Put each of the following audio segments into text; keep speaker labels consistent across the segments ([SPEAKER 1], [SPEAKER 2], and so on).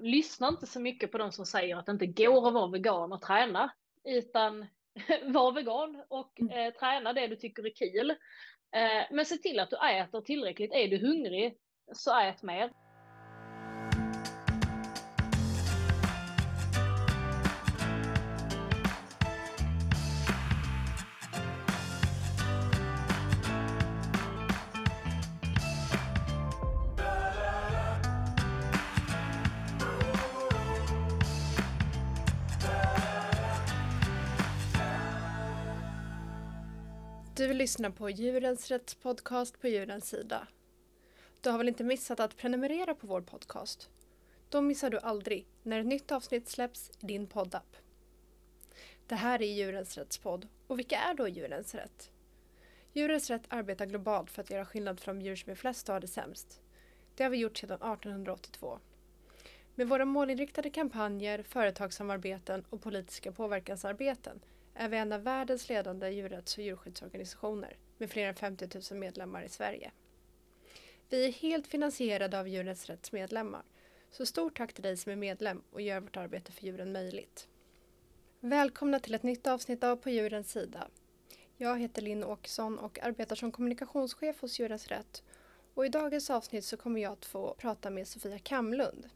[SPEAKER 1] lyssna inte så mycket på de som säger att det inte går att vara vegan och träna, utan var vegan och mm. eh, träna det du tycker är kul. Eh, men se till att du äter tillräckligt. Är du hungrig, så ät mer.
[SPEAKER 2] Lyssnar på Djurens Rätts podcast på Djurens Sida. Du har väl inte missat att prenumerera på vår podcast? Då missar du aldrig när ett nytt avsnitt släpps i din poddapp. Det här är Djurens Rätts podd. Och vilka är då Djurens Rätt? Djurens Rätt arbetar globalt för att göra skillnad från djur som är flest och har det sämst. Det har vi gjort sedan 1882. Med våra målinriktade kampanjer, företagssamarbeten och politiska påverkansarbeten är vi en av världens ledande djurrätts och djurskyddsorganisationer med fler än 50 000 medlemmar i Sverige. Vi är helt finansierade av Djurens Rätts medlemmar, så stort tack till dig som är medlem och gör vårt arbete för djuren möjligt. Välkomna till ett nytt avsnitt av På djurens sida. Jag heter Linn Åkesson och arbetar som kommunikationschef hos Djurens Rätt och i dagens avsnitt så kommer jag att få prata med Sofia Kamlund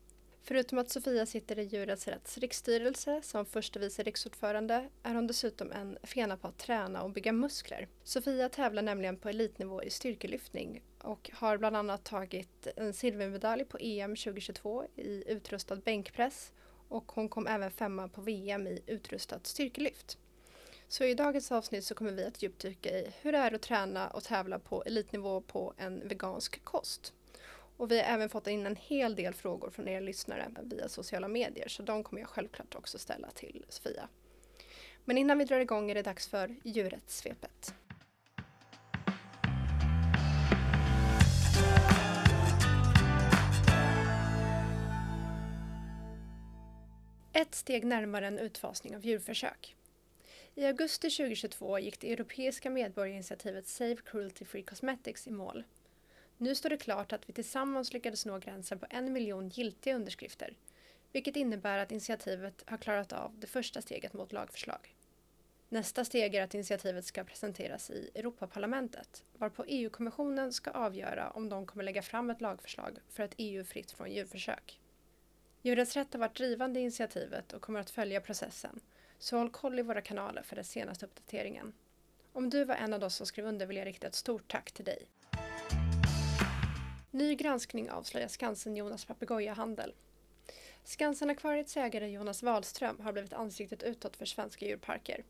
[SPEAKER 2] Förutom att Sofia sitter i Djurens Rätts riksstyrelse som förste vice riksordförande är hon dessutom en fena på att träna och bygga muskler. Sofia tävlar nämligen på elitnivå i styrkelyftning och har bland annat tagit en silvermedalj på EM 2022 i utrustad bänkpress och hon kom även femma på VM i utrustat styrkelyft. Så i dagens avsnitt så kommer vi att djupdyka i hur det är att träna och tävla på elitnivå på en vegansk kost. Och vi har även fått in en hel del frågor från er lyssnare via sociala medier så de kommer jag självklart också ställa till Sofia. Men innan vi drar igång är det dags för djurrättssvepet. Ett steg närmare en utfasning av djurförsök. I augusti 2022 gick det europeiska medborgarinitiativet Save Cruelty Free Cosmetics i mål nu står det klart att vi tillsammans lyckades nå gränsen på en miljon giltiga underskrifter, vilket innebär att initiativet har klarat av det första steget mot lagförslag. Nästa steg är att initiativet ska presenteras i Europaparlamentet, varpå EU-kommissionen ska avgöra om de kommer lägga fram ett lagförslag för ett EU fritt från djurförsök. Djurens Rätt har varit drivande i initiativet och kommer att följa processen, så håll koll i våra kanaler för den senaste uppdateringen. Om du var en av de som skrev under vill jag rikta ett stort tack till dig. Ny granskning avslöjar Skansen-Jonas papegojahandel. Skansen-akvariets ägare Jonas Wahlström har blivit ansiktet utåt för svenska djurparker.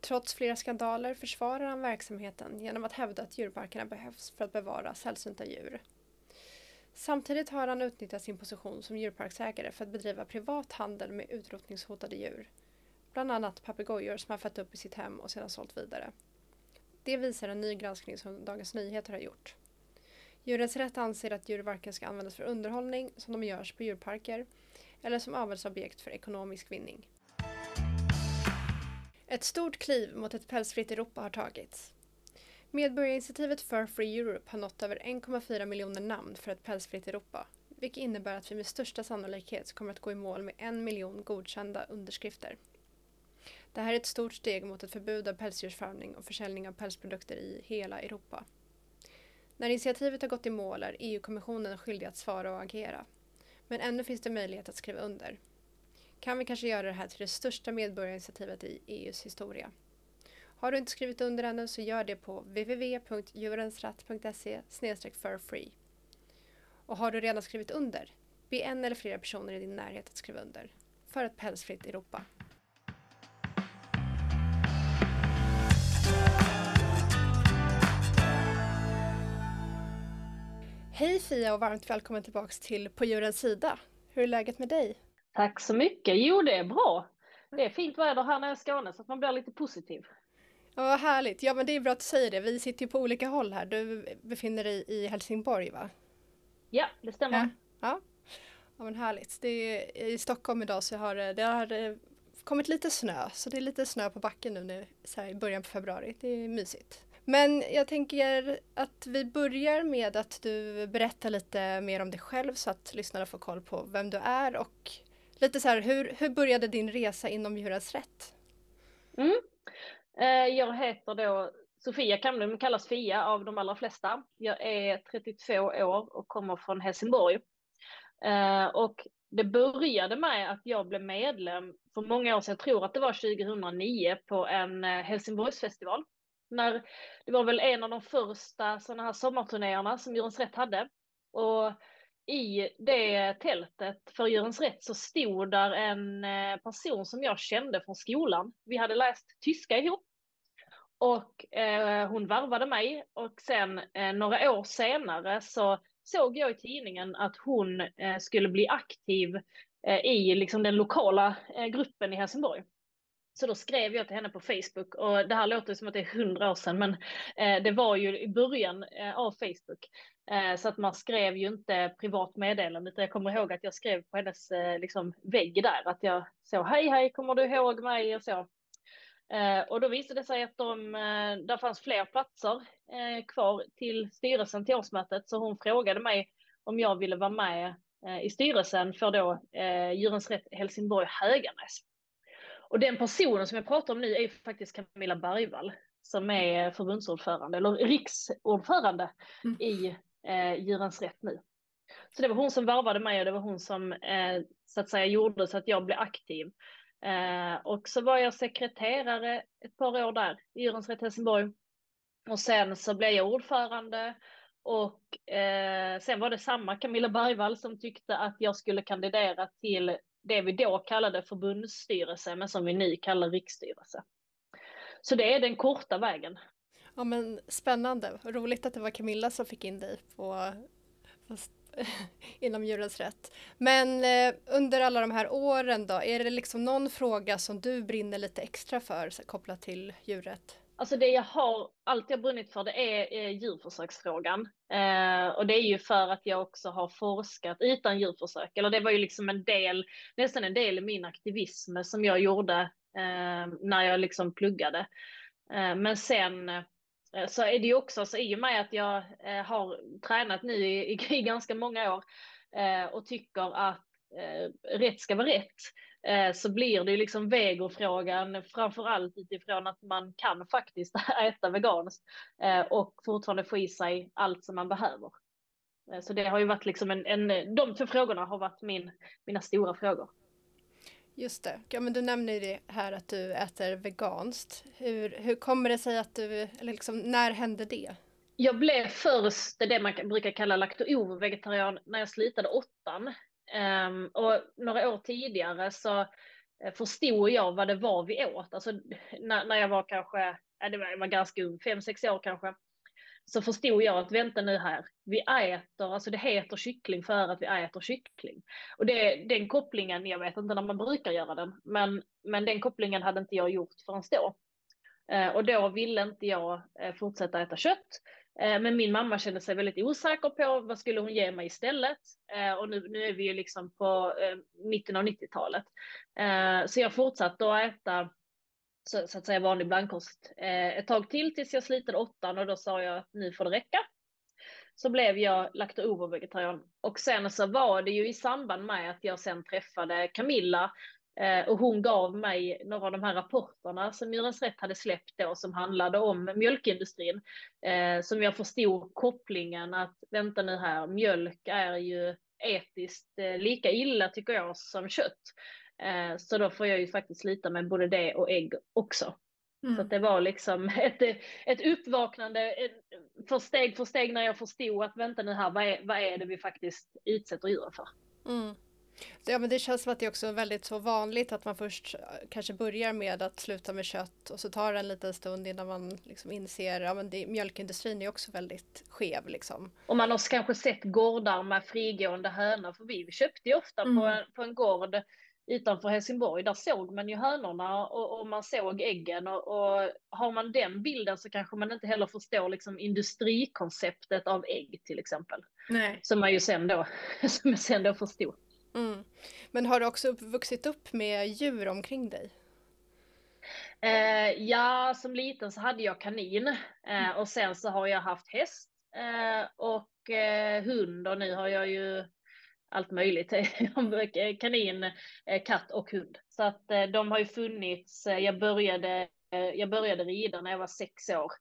[SPEAKER 2] Trots flera skandaler försvarar han verksamheten genom att hävda att djurparkerna behövs för att bevara sällsynta djur. Samtidigt har han utnyttjat sin position som djurparksägare för att bedriva privat handel med utrotningshotade djur. Bland annat papegojor som han fött upp i sitt hem och sedan sålt vidare. Det visar en ny granskning som Dagens Nyheter har gjort. Djurens Rätt anser att djur varken ska användas för underhållning, som de görs på djurparker, eller som avelsobjekt för ekonomisk vinning. Ett stort kliv mot ett pälsfritt Europa har tagits. Medborgarinitiativet Fur Free Europe har nått över 1,4 miljoner namn för ett pälsfritt Europa, vilket innebär att vi med största sannolikhet kommer att gå i mål med en miljon godkända underskrifter. Det här är ett stort steg mot ett förbud av pälsdjursfarmning och försäljning av pälsprodukter i hela Europa. När initiativet har gått i mål är EU-kommissionen skyldig att svara och agera. Men ännu finns det möjlighet att skriva under. Kan vi kanske göra det här till det största medborgarinitiativet i EUs historia? Har du inte skrivit under ännu så gör det på www.djurensratt.se free. Och har du redan skrivit under, be en eller flera personer i din närhet att skriva under. För ett pälsfritt Europa. Hej Fia och varmt välkommen tillbaks till På djurens sida. Hur är läget med dig?
[SPEAKER 1] Tack så mycket. Jo, det är bra. Det är fint väder här nere i Skåne så att man blir lite positiv.
[SPEAKER 2] Ja, vad härligt. Ja, men det är bra att du säger det. Vi sitter ju på olika håll här. Du befinner dig i Helsingborg, va?
[SPEAKER 1] Ja, det stämmer.
[SPEAKER 2] Ja, ja. ja men härligt. Det är, I Stockholm idag så har det har kommit lite snö, så det är lite snö på backen nu, nu så här i början på februari. Det är mysigt. Men jag tänker att vi börjar med att du berättar lite mer om dig själv så att lyssnarna får koll på vem du är och lite så här, hur, hur började din resa inom djurens rätt?
[SPEAKER 1] Mm. Eh, jag heter då Sofia Kamlum, kallas Fia av de allra flesta. Jag är 32 år och kommer från Helsingborg. Eh, och det började med att jag blev medlem för många år sedan, jag tror att det var 2009, på en eh, Helsingborgsfestival. När, det var väl en av de första sådana här sommarturnéerna som Djurens Rätt hade. Och i det tältet för Djurens Rätt så stod där en eh, person som jag kände från skolan. Vi hade läst tyska ihop. Och eh, hon varvade mig och sen eh, några år senare så såg jag i tidningen att hon eh, skulle bli aktiv eh, i liksom, den lokala eh, gruppen i Helsingborg. Så då skrev jag till henne på Facebook och det här låter som att det är hundra år sedan, men eh, det var ju i början eh, av Facebook. Eh, så att man skrev ju inte privat meddelande, utan jag kommer ihåg att jag skrev på hennes eh, liksom, vägg där att jag så hej hej, kommer du ihåg mig och så. Eh, och då visade det sig att de, eh, där fanns fler platser kvar till styrelsen till årsmötet, så hon frågade mig om jag ville vara med i styrelsen för då Djurens Rätt Helsingborg Höganäs. Och den personen som jag pratar om nu är faktiskt Camilla Bergvall som är förbundsordförande eller riksordförande mm. i eh, Djurens Rätt nu. Så det var hon som varvade mig och det var hon som eh, så att säga gjorde så att jag blev aktiv. Eh, och så var jag sekreterare ett par år där i Djurens Rätt Helsingborg. Och sen så blev jag ordförande och eh, sen var det samma Camilla Bergvall som tyckte att jag skulle kandidera till det vi då kallade förbundsstyrelse, men som vi nu kallar riksstyrelse. Så det är den korta vägen.
[SPEAKER 2] Ja men spännande, roligt att det var Camilla som fick in dig på, fast, inom djurens rätt. Men eh, under alla de här åren då, är det liksom någon fråga som du brinner lite extra för kopplat till djurrätt?
[SPEAKER 1] Alltså det jag har alltid har brunnit för det är, eh, djurförsöksfrågan. Eh, och det är ju för att jag också har forskat utan djurförsök. Eller det var ju liksom en del, nästan en del i min aktivism som jag gjorde eh, när jag liksom pluggade. Eh, men sen eh, så är det ju också så i och med att jag eh, har tränat nu i, i, i ganska många år eh, och tycker att eh, rätt ska vara rätt så blir det liksom vegofrågan framför allt utifrån att man kan faktiskt äta veganskt eh, och fortfarande få i sig allt som man behöver. Eh, så det har ju varit liksom en, en de två frågorna har varit min, mina stora frågor.
[SPEAKER 2] Just det. Ja, men du nämner det här att du äter veganskt. Hur, hur kommer det sig att du, eller liksom, när hände det?
[SPEAKER 1] Jag blev först det man brukar kalla lakto-vegetarian när jag slutade åttan. Um, och några år tidigare så eh, förstod jag vad det var vi åt. Alltså när, när jag var kanske, ja, det var, jag var ganska ung, fem, sex år kanske, så förstod jag att vänta nu här, vi äter, alltså det heter kyckling för att vi äter kyckling. Och det, den kopplingen, jag vet inte när man brukar göra den, men, men den kopplingen hade inte jag gjort förrän då. Eh, och då ville inte jag eh, fortsätta äta kött. Eh, men min mamma kände sig väldigt osäker på vad skulle hon ge mig istället. Eh, och nu, nu är vi ju liksom på eh, mitten av 90-talet. Så jag fortsatte att äta så, så att säga vanlig blandkost ett tag till tills jag slitade åttan och då sa jag att nu får det räcka. Så blev jag lakto-ovo-vegetarian och sen så var det ju i samband med att jag sen träffade Camilla och hon gav mig några av de här rapporterna som Djurens Rätt hade släppt då som handlade om mjölkindustrin. Eh, som jag förstod kopplingen att vänta nu här, mjölk är ju etiskt eh, lika illa tycker jag som kött. så då får jag ju faktiskt lita med både det och ägg också. Mm. Så det var liksom ett, ett uppvaknande för steg för steg när jag förstod att vänta nu här, vad är, vad är det vi faktiskt utsätter djuren för? Mm.
[SPEAKER 2] Ja, men det känns som att det också är väldigt så vanligt att man först eh, kanske börjar med att sluta med kött och så tar det en liten stund innan man liksom inser att ja, mjölkindustrin är också väldigt skev. Liksom.
[SPEAKER 1] Och man har kanske sett gårdar med frigående hönor, för vi köpte ju ofta mm. på, en, på en gård utanför Helsingborg, där såg man ju hönorna och, och man såg äggen och, och, har man den bilden så kanske man inte heller förstår liksom industrikonceptet av ägg till exempel. Nej. Som man ju sen då, som jag sen då förstod.
[SPEAKER 2] Mm. Men har du också vuxit upp med djur omkring dig?
[SPEAKER 1] Eh, ja, som liten så hade jag kanin eh, mm. och sen så har jag haft häst eh, och eh, hund och nu har jag ju allt möjligt. kanin, eh, katt och hund. Så att eh, de har ju funnits. Jag började, jag började rida när jag var sex år.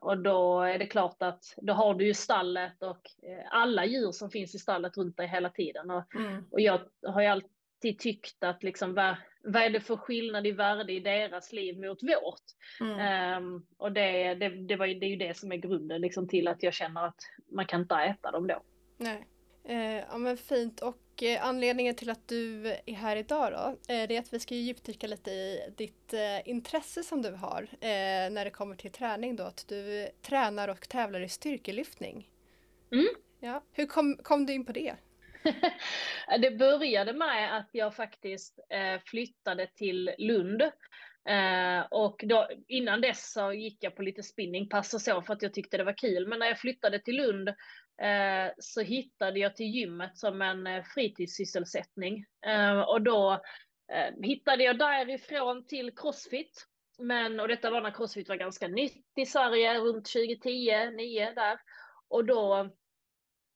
[SPEAKER 1] Och då är det klart att då har du ju stallet och alla djur som finns i stallet runt dig hela tiden. Och, mm. och jag har ju alltid tyckt att liksom vad, vad är det för skillnad i värde i deras liv mot vårt? Mm. Um, och det, det, det, var, det är ju det som är grunden liksom, till att jag känner att man kan inte äta dem då.
[SPEAKER 2] Nej. Eh, ja men fint och eh, anledningen till att du är här idag då eh, det är att vi ska djupdyka lite i ditt eh, intresse som du har när det kommer till träning då. Att du tränar och tävlar i styrkelyftning.
[SPEAKER 1] Mm.
[SPEAKER 2] Ja. Hur kom, kom du in på det?
[SPEAKER 1] det började med att jag faktiskt flyttade till Lund. Eh, och då, innan dess så gick jag på lite spinningpass och så för att jag tyckte det var kul. Men när jag flyttade till Lund Eh, så hittade jag till gymmet som en eh, fritidssysselsättning. Eh, och då hittade jag därifrån till Crossfit. Men, och detta var när Crossfit var ganska nytt i Sverige, runt 2010, 9 där. Och då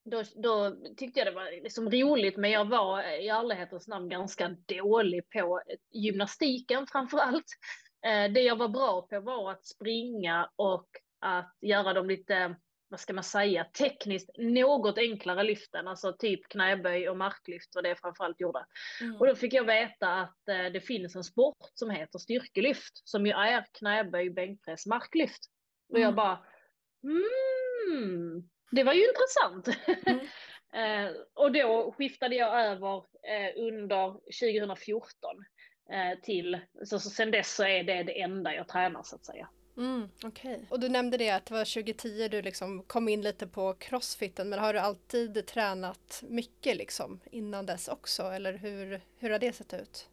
[SPEAKER 1] då, då, tyckte jag det var liksom roligt, men jag var i ärlighetens namn ganska dålig på gymnastiken framför allt. Det jag var bra på var att springa och att göra dem lite, vad ska man säga, tekniskt något enklare lyften, alltså typ knäböj och marklyft var det jag framförallt gjorde. Mm. Och då fick jag veta att eh, det finns en sport som heter styrkelyft, som ju är knäböj, bänkpress, marklyft. Och jag mm. bara, mm, det var ju intressant. Mm. eh, och då skiftade jag över eh, under 2014 eh, till, så, så sen dess så är det det enda jag tränar så att säga.
[SPEAKER 2] Mm, Okej, okay. och du nämnde det att det var 2010 du liksom kom in lite på crossfiten men har du alltid tränat mycket liksom innan dess också eller hur, hur har det sett ut?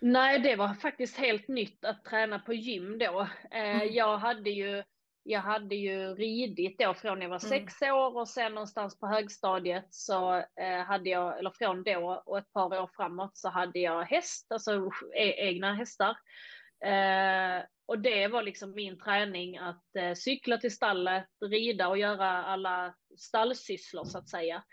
[SPEAKER 1] Nej, det var faktiskt helt nytt att träna på gym då. Eh, mm. Jag hade ju jag hade ju ridit då från jag var mm. sex år och sen någonstans på högstadiet så eh, hade jag, eller från då och ett par år framåt så hade jag häst, alltså e egna hästar. Eh, och det var liksom min träning att eh, cykla till stallet, rida och göra alla stallsysslor så att säga.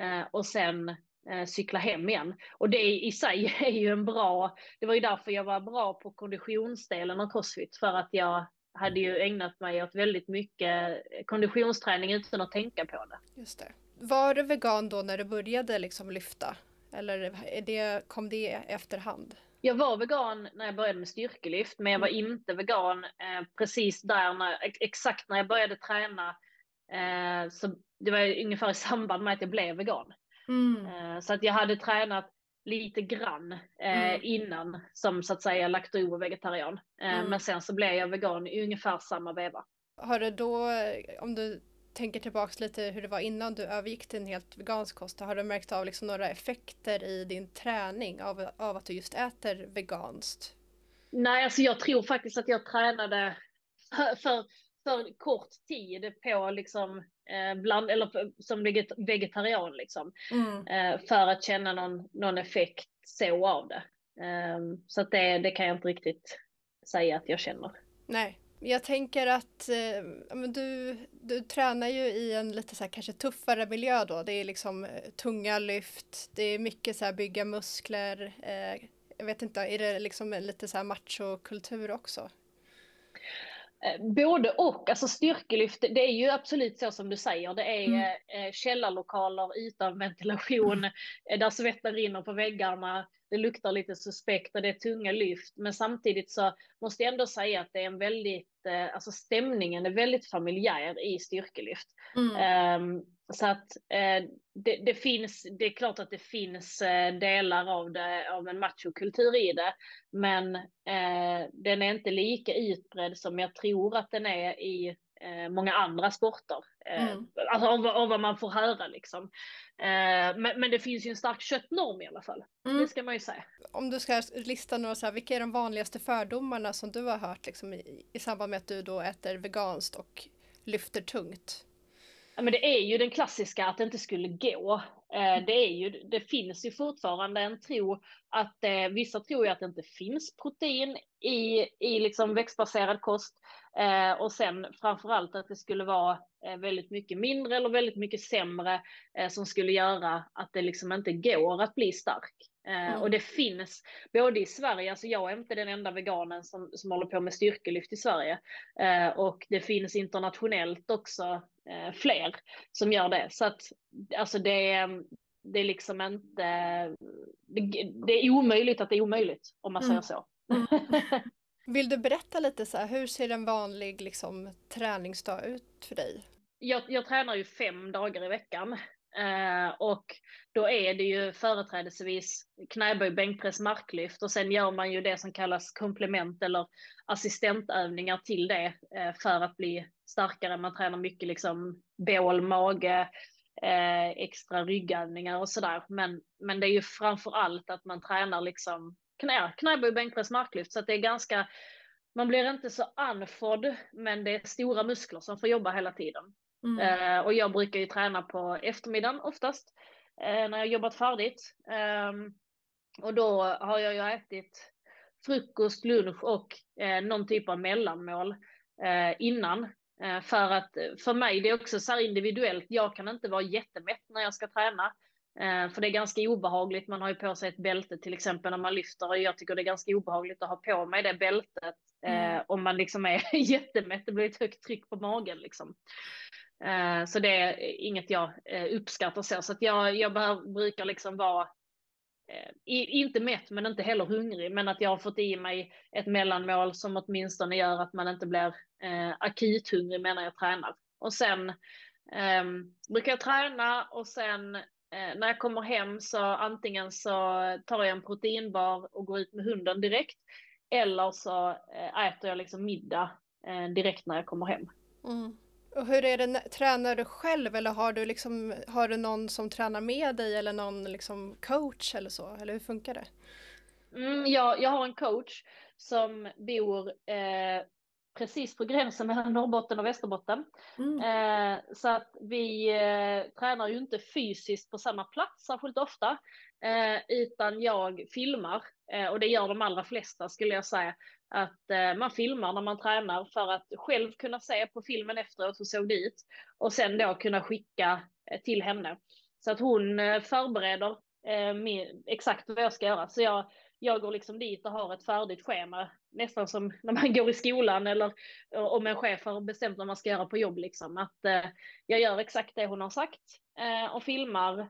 [SPEAKER 1] Eh, och sen eh, cykla hem igen. Och det i sig är ju en bra, det var ju därför jag var bra på konditionsdelen av crossfit, för att jag hade ju ägnat mig åt väldigt mycket eh, konditionsträning utan att tänka på det.
[SPEAKER 2] Just det. Var du vegan då när du började liksom lyfta? Eller är det, kom det efterhand?
[SPEAKER 1] Jag var vegan när jag började med styrkelyft, men jag var mm. inte vegan eh, precis där, när, exakt när jag började träna. Eh, så det var ungefär i samband med att jag blev vegan. Mm. Eh, så att jag hade tränat lite grann eh, mm. innan som så att säga lakto-vegetarian. Eh, mm. Men sen så blev jag vegan i ungefär samma veva.
[SPEAKER 2] Har du då, om du tänker tillbaks lite hur det var innan du övergick till en helt vegansk kost, har du märkt av liksom några effekter i din träning av, av att du just äter veganskt?
[SPEAKER 1] Nej, alltså jag tror faktiskt att jag tränade för, för, för kort tid på liksom eh, bland, eller som vegetarian liksom. Mm. Eh, för att känna någon, någon effekt så av det. Eh, så att det, det kan jag inte riktigt säga att jag känner.
[SPEAKER 2] Nej, jag tänker att eh, du, du tränar ju i en lite så kanske tuffare miljö då. Det är liksom eh, tunga lyft, det är mycket så här bygga muskler. Eh, jag vet inte, är det liksom lite så här machokultur också?
[SPEAKER 1] Eh, både och, alltså styrkelyft, det är ju absolut så som du säger, det är mm. Eh, källarlokaler utan ventilation, mm. där svetten rinner på väggarna, det luktar lite suspekt och det är tunga lyft, men samtidigt så måste jag ändå säga att det är en väldigt, alltså stämningen är väldigt familjär i styrkelyft. Mm. Um, så att eh, det, det, finns, det är klart att det finns eh, delar av, det, av en machokultur i det, men eh, den är inte lika utbredd som jag tror att den är i eh, många andra sporter. Eh, mm. Alltså av, av, vad man får höra liksom. Eh, men, men, det finns ju en stark köttnorm i alla fall. Mm. Det ska man ju säga.
[SPEAKER 2] Om du ska lista några, så här, vilka är de vanligaste fördomarna som du har hört liksom, i, i samband med att du då äter veganskt och lyfter tungt?
[SPEAKER 1] Ja, men det är ju den klassiska att det inte skulle gå. Eh, det, är ju, det finns ju fortfarande en tro att eh, vissa tror ju att det inte finns protein i, i liksom växtbaserad kost eh, och sen framförallt att det skulle vara väldigt mycket mindre eller väldigt mycket sämre som skulle göra att det liksom inte går att bli stark. Mm. Och det finns både i Sverige, alltså jag är inte den enda veganen som, som håller på med styrkelyft i Sverige. Och det finns internationellt också eh, fler som gör det. Så att alltså det, det är liksom inte, det, det, är omöjligt att det är omöjligt om man mm. säger så.
[SPEAKER 2] Vill du berätta lite så här, hur ser en vanlig liksom, träningsdag ut för dig?
[SPEAKER 1] Jag, jag tränar ju fem dagar i veckan Eh, och då är det ju företrädesvis knäböj, bänkpress, marklyft och sen gör man ju det som kallas komplement eller assistentövningar till det eh, för att bli starkare. Man tränar mycket liksom bål, mage, eh, extra ryggövningar och sådär. Men, men det är ju framför allt att man tränar liksom knä, knäböj, bänkpress, marklyft så att det är ganska man blir inte så andfådd, men det är stora muskler som får jobba hela tiden. Mm. Eh, och jag brukar ju träna på eftermiddagen oftast eh, när jag jobbat färdigt. Eh, och då har jag ju ätit frukost, lunch och eh, någon typ av mellanmål innan. För att för mig, det är också så här individuellt, jag kan inte vara jättemätt när jag ska träna. För det är ganska obehagligt, man har ju på sig ett bälte till exempel när man lyfter och jag tycker det är ganska obehagligt att ha på mig det bältet mm. om man liksom är jättemätt, det blir ett högt tryck på magen liksom. Eh, så det är inget jag eh, uppskattar så. Så att jag, jag behöver, brukar liksom vara, eh, inte mätt men inte heller hungrig, men att jag har fått i mig ett mellanmål som åtminstone gör att man inte blir eh, akut hungrig medan jag tränar. Och sen eh, brukar jag träna och sen eh, när jag kommer hem så antingen så tar jag en proteinbar och går ut med hunden direkt. Eller så eh, äter jag liksom middag eh, direkt när jag kommer hem. Mm.
[SPEAKER 2] Och hur är det, tränar du själv eller har du, liksom, har du någon som tränar med dig eller någon liksom coach eller så? Eller hur funkar det?
[SPEAKER 1] Mm, jag, jag har en coach som bor eh, precis på gränsen mellan Norrbotten och Västerbotten. Mm. Eh, så att vi eh, tränar ju inte fysiskt på samma plats särskilt ofta, eh, utan jag filmar eh, och det gör de allra flesta skulle jag säga att eh, man filmar när man tränar för att själv kunna se på filmen efteråt hur såg det ut och sen då kunna skicka eh, till henne. Så att hon eh, förbereder eh, med, exakt vad jag ska göra. Så jag, jag går liksom dit och har ett färdigt schema, nästan som när man går i skolan eller eh, om en chef har bestämt vad man ska göra på jobb. Liksom. Att eh, jag gör exakt det hon har sagt och filmar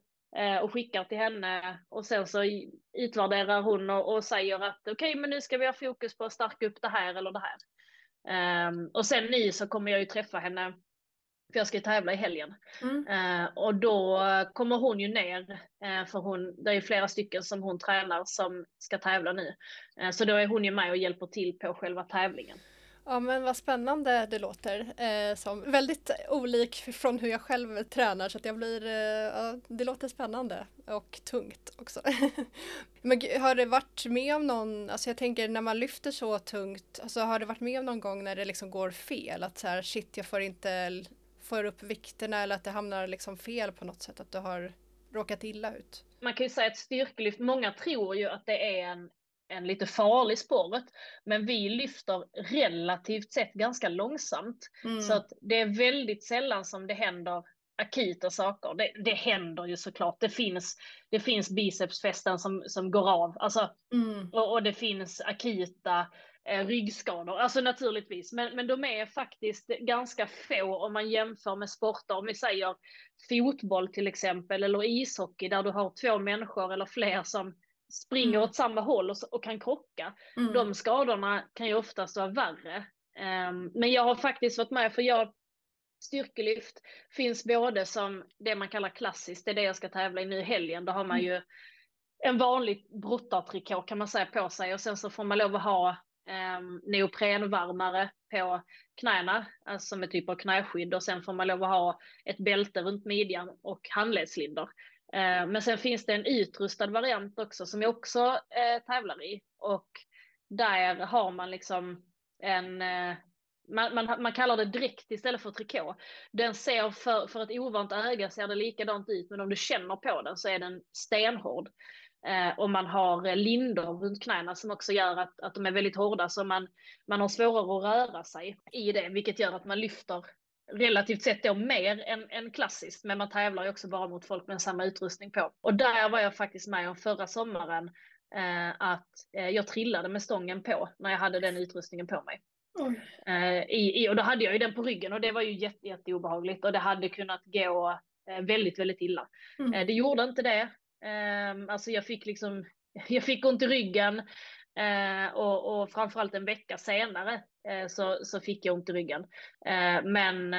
[SPEAKER 1] och skickar till henne och sen så utvärderar hon och, och säger att okej, okay, men nu ska vi ha fokus på att stärka upp det här eller det här. Um, och sen nu så kommer jag ju träffa henne, för jag ska tävla i helgen. Mm. Uh, och då kommer hon ju ner, uh, för hon, det är flera stycken som hon tränar som ska tävla nu. Uh, så då är hon ju med och hjälper till på själva tävlingen.
[SPEAKER 2] Ja men vad spännande det låter. Eh, som väldigt olik från hur jag själv tränar så att jag blir, eh, ja, det låter spännande och tungt också. men har det varit med om någon, alltså jag tänker när man lyfter så tungt, alltså har det varit med om någon gång när det liksom går fel? Att så här, shit jag får inte, får upp vikterna eller att det hamnar liksom fel på något sätt, att du har råkat illa ut?
[SPEAKER 1] Man kan ju säga att styrkelyft, många tror ju att det är en en lite farlig sport. Men vi lyfter relativt sett ganska långsamt. Mm. Så att det är väldigt sällan som det händer akuta saker. Det, det händer ju såklart. Det finns, det finns bicepsfästen som, som går av. Alltså, mm. och, och, det finns akuta eh, ryggskador. Alltså naturligtvis. Men, men de är faktiskt ganska få om man jämför med sporter. Om vi säger fotboll till exempel eller ishockey där du har två människor eller fler som springer mm. åt samma håll och, och kan krocka. Mm. De skadorna kan ju oftast vara värre. Um, men jag har faktiskt varit med, för jag styrkelyft finns både som det man kallar klassiskt, det är det jag ska tävla i nu i helgen. Då har man mm. ju en vanlig brottartrikå kan man säga på sig och sen så får man lov att ha um, neoprenvärmare på knäna, alltså som en typ av knäskydd och sen får man lov att ha ett bälte runt midjan och handledslindor. Eh, men sen finns det en utrustad variant också som jag också eh, tävlar i och där har man liksom en, eh, man, man, man kallar det dräkt istället för trikå. Den ser för, för ett ovant öga ser det likadant ut, men om du känner på den så är den stenhård. Eh, och man har eh, lindor runt knäna som också gör att, att de är väldigt hårda, så man, man har svårare att röra sig i det, vilket gör att man lyfter relativt sett då mer än, än klassiskt, men man tävlar ju också bara mot folk med samma utrustning på. Och där var jag faktiskt med om förra sommaren, eh, att eh, jag trillade med stången på när jag hade den utrustningen på mig. Eh, i, i, och då hade jag ju den på ryggen och det var ju jätte, jätte obehagligt och det hade kunnat gå eh, väldigt, väldigt illa. Mm. Eh, det gjorde inte det. Ehm, alltså jag fick liksom, jag fick ont i ryggen och, och framförallt en vecka senare så, så fick jag ont i ryggen. Men,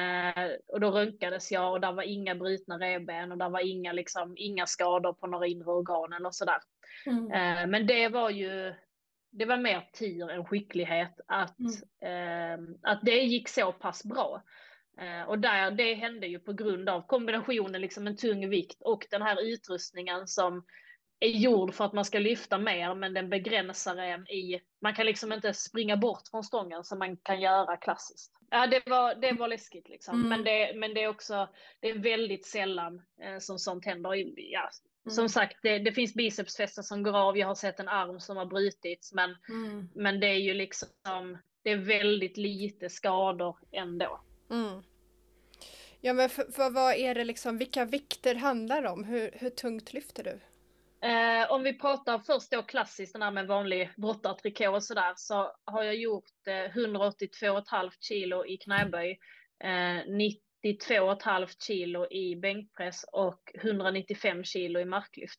[SPEAKER 1] och då röntgades jag och där var inga brutna revben och där var inga, liksom, inga skador på några inre organ eller sådär. Mm. Men det var ju, det var mer tur än skicklighet att, mm. eh, att det gick så pass bra. Eh, och där, det hände ju på grund av kombinationen liksom en tung vikt och den här utrustningen som är gjord för att man ska lyfta mer, men den begränsar en i, man kan liksom inte springa bort från stången som man kan göra klassiskt. Ja, det var, det var läskigt liksom, mm. men, det, men det är också, det är väldigt sällan eh, som sånt händer. Ja, Mm. Som sagt, det, det finns bicepsfästen som går av. Jag har sett en arm som har brutits, men, mm. men det är ju liksom, det är väldigt lite skador ändå. Mm.
[SPEAKER 2] Ja, men för, för, vad är det liksom, vilka vikter handlar det om? Hur, hur tungt lyfter du?
[SPEAKER 1] Eh, om vi pratar först då klassiskt, den här med vanlig brottartrikå och sådär, så har jag gjort eh, 182,5 kilo i knäböj, eh, 92,5 kilo i bänkpress och 195 kilo i marklyft.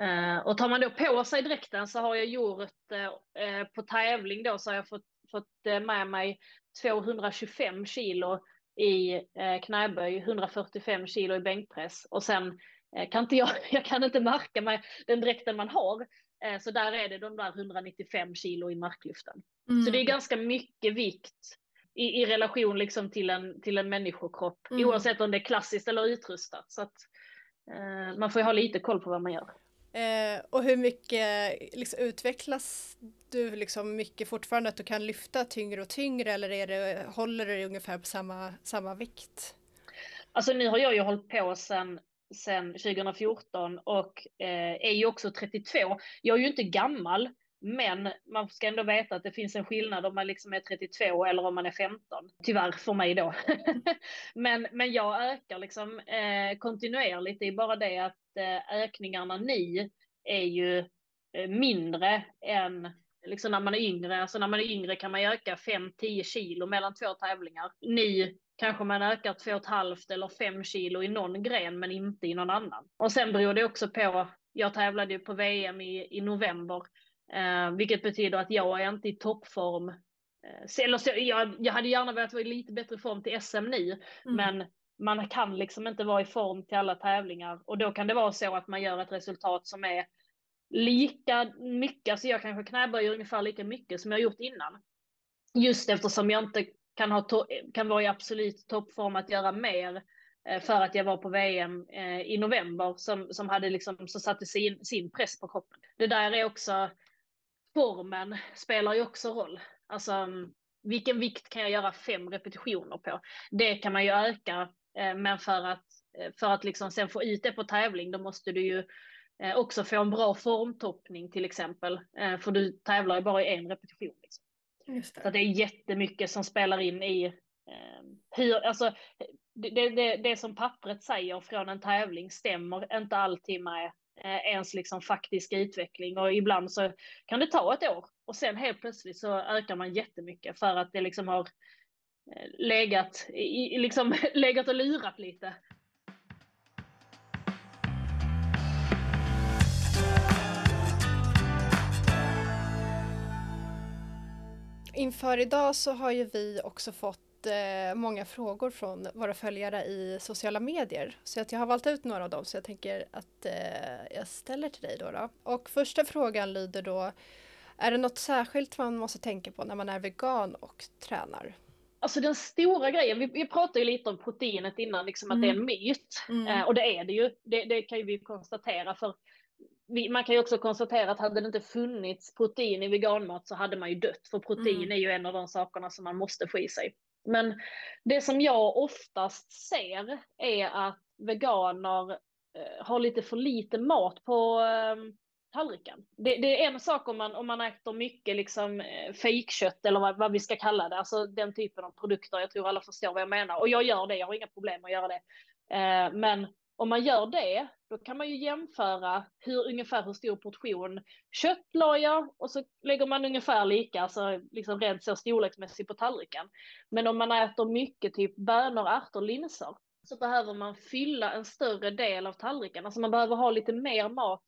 [SPEAKER 1] Eh, och tar man då på sig dräkten så har jag gjort eh, eh på tävling då så har jag fått, fått eh, med mig 225 kilo i eh, knäböj, 145 kilo i bänkpress och sen kan inte jag, jag kan inte marka mig den dräkten man har. Så där är det de där 195 kilo i marklyften. Mm. Så det är ganska mycket vikt i, i relation liksom till en, till en människokropp, mm. oavsett om det är klassiskt eller utrustat. Så att, eh, man får ju ha lite koll på vad man gör.
[SPEAKER 2] Eh, och hur mycket liksom, utvecklas du liksom mycket fortfarande att du kan lyfta tyngre och tyngre eller är det, håller du dig ungefär på samma, samma vikt?
[SPEAKER 1] Alltså nu har jag ju hållit på sedan sen 2014 och eh, är ju också 32. Jag är ju inte gammal, men man ska ändå veta att det finns en skillnad om man liksom är 32 eller om man är 15. Tyvärr för mig då. men, men jag ökar liksom eh, kontinuerligt. Det är bara det att eh, ökningarna ni är ju eh, mindre än liksom när man är yngre. Alltså när man är yngre kan man öka 5-10 kilo mellan två tävlingar. Ni kanske man ökar 2,5 eller 5 kilo i någon gren men inte i någon annan. Och sen beror det också på, jag tävlade ju på VM i, i november Eh, vilket betyder att jag är inte i toppform. Eh, eller så, jag, jag hade gärna velat vara i lite bättre form till SM nu, mm. men man kan liksom inte vara i form till alla tävlingar och då kan det vara så att man gör ett resultat som är lika mycket, alltså jag kanske knäböjer ungefär lika mycket som jag gjort innan. Just eftersom jag inte kan, ha kan vara i absolut toppform att göra mer eh, för att jag var på VM eh, i november som, som hade liksom, så satte sin, sin press på kroppen. Det där är också, formen spelar ju också roll. Alltså mm, vilken vikt kan jag göra fem repetitioner på? Det kan man ju öka, eh, men för att, för att liksom sen få ut det på tävling, då måste du ju eh, också få en bra formtoppning till exempel. För du tävlar ju bara i en repetition. Liksom. Det. Så det är jättemycket som spelar in i hur, alltså, det, det, det som pappret säger från en tävling stämmer inte alltid med eh, ens liksom faktiska utveckling och ibland så kan det ta ett år och sen helt plötsligt så ökar man jättemycket för att det liksom har eh, legat, liksom legat och lurat lite.
[SPEAKER 2] Inför idag så har ju vi också fått eh, många frågor från våra följare i sociala medier. Så att jag har valt ut några av dem så jag tänker att eh, jag ställer till dig då, då. Och första frågan lyder då Är det något särskilt man måste tänka på när man är vegan och tränar?
[SPEAKER 1] Alltså den stora grejen, vi, vi pratade ju lite om proteinet innan, liksom att mm. det är en mm. myt. Mm. Eh, och det är det ju, det, det kan ju vi konstatera för man kan ju också konstatera att hade det inte funnits protein i veganmat så hade man ju dött, för protein mm. är ju en av de sakerna som man måste få i sig. Men det som jag oftast ser är att veganer eh, har lite för lite mat på eh, tallriken. Det, det, är en sak om man, om man äter mycket liksom eh, fejkkött eller vad, vad, vi ska kalla det, alltså den typen av produkter. Jag tror alla förstår vad jag menar och jag gör det, jag har inga problem att göra det. Eh, men om man gör det, då kan man ju jämföra hur, ungefär hur stor portion kött la jag och så lägger man ungefär lika, alltså liksom rent så storleksmässigt på tallriken. Men om man äter mycket typ bönor, ärtor, linser så behöver man fylla en större del av tallriken. Alltså man behöver ha lite mer mat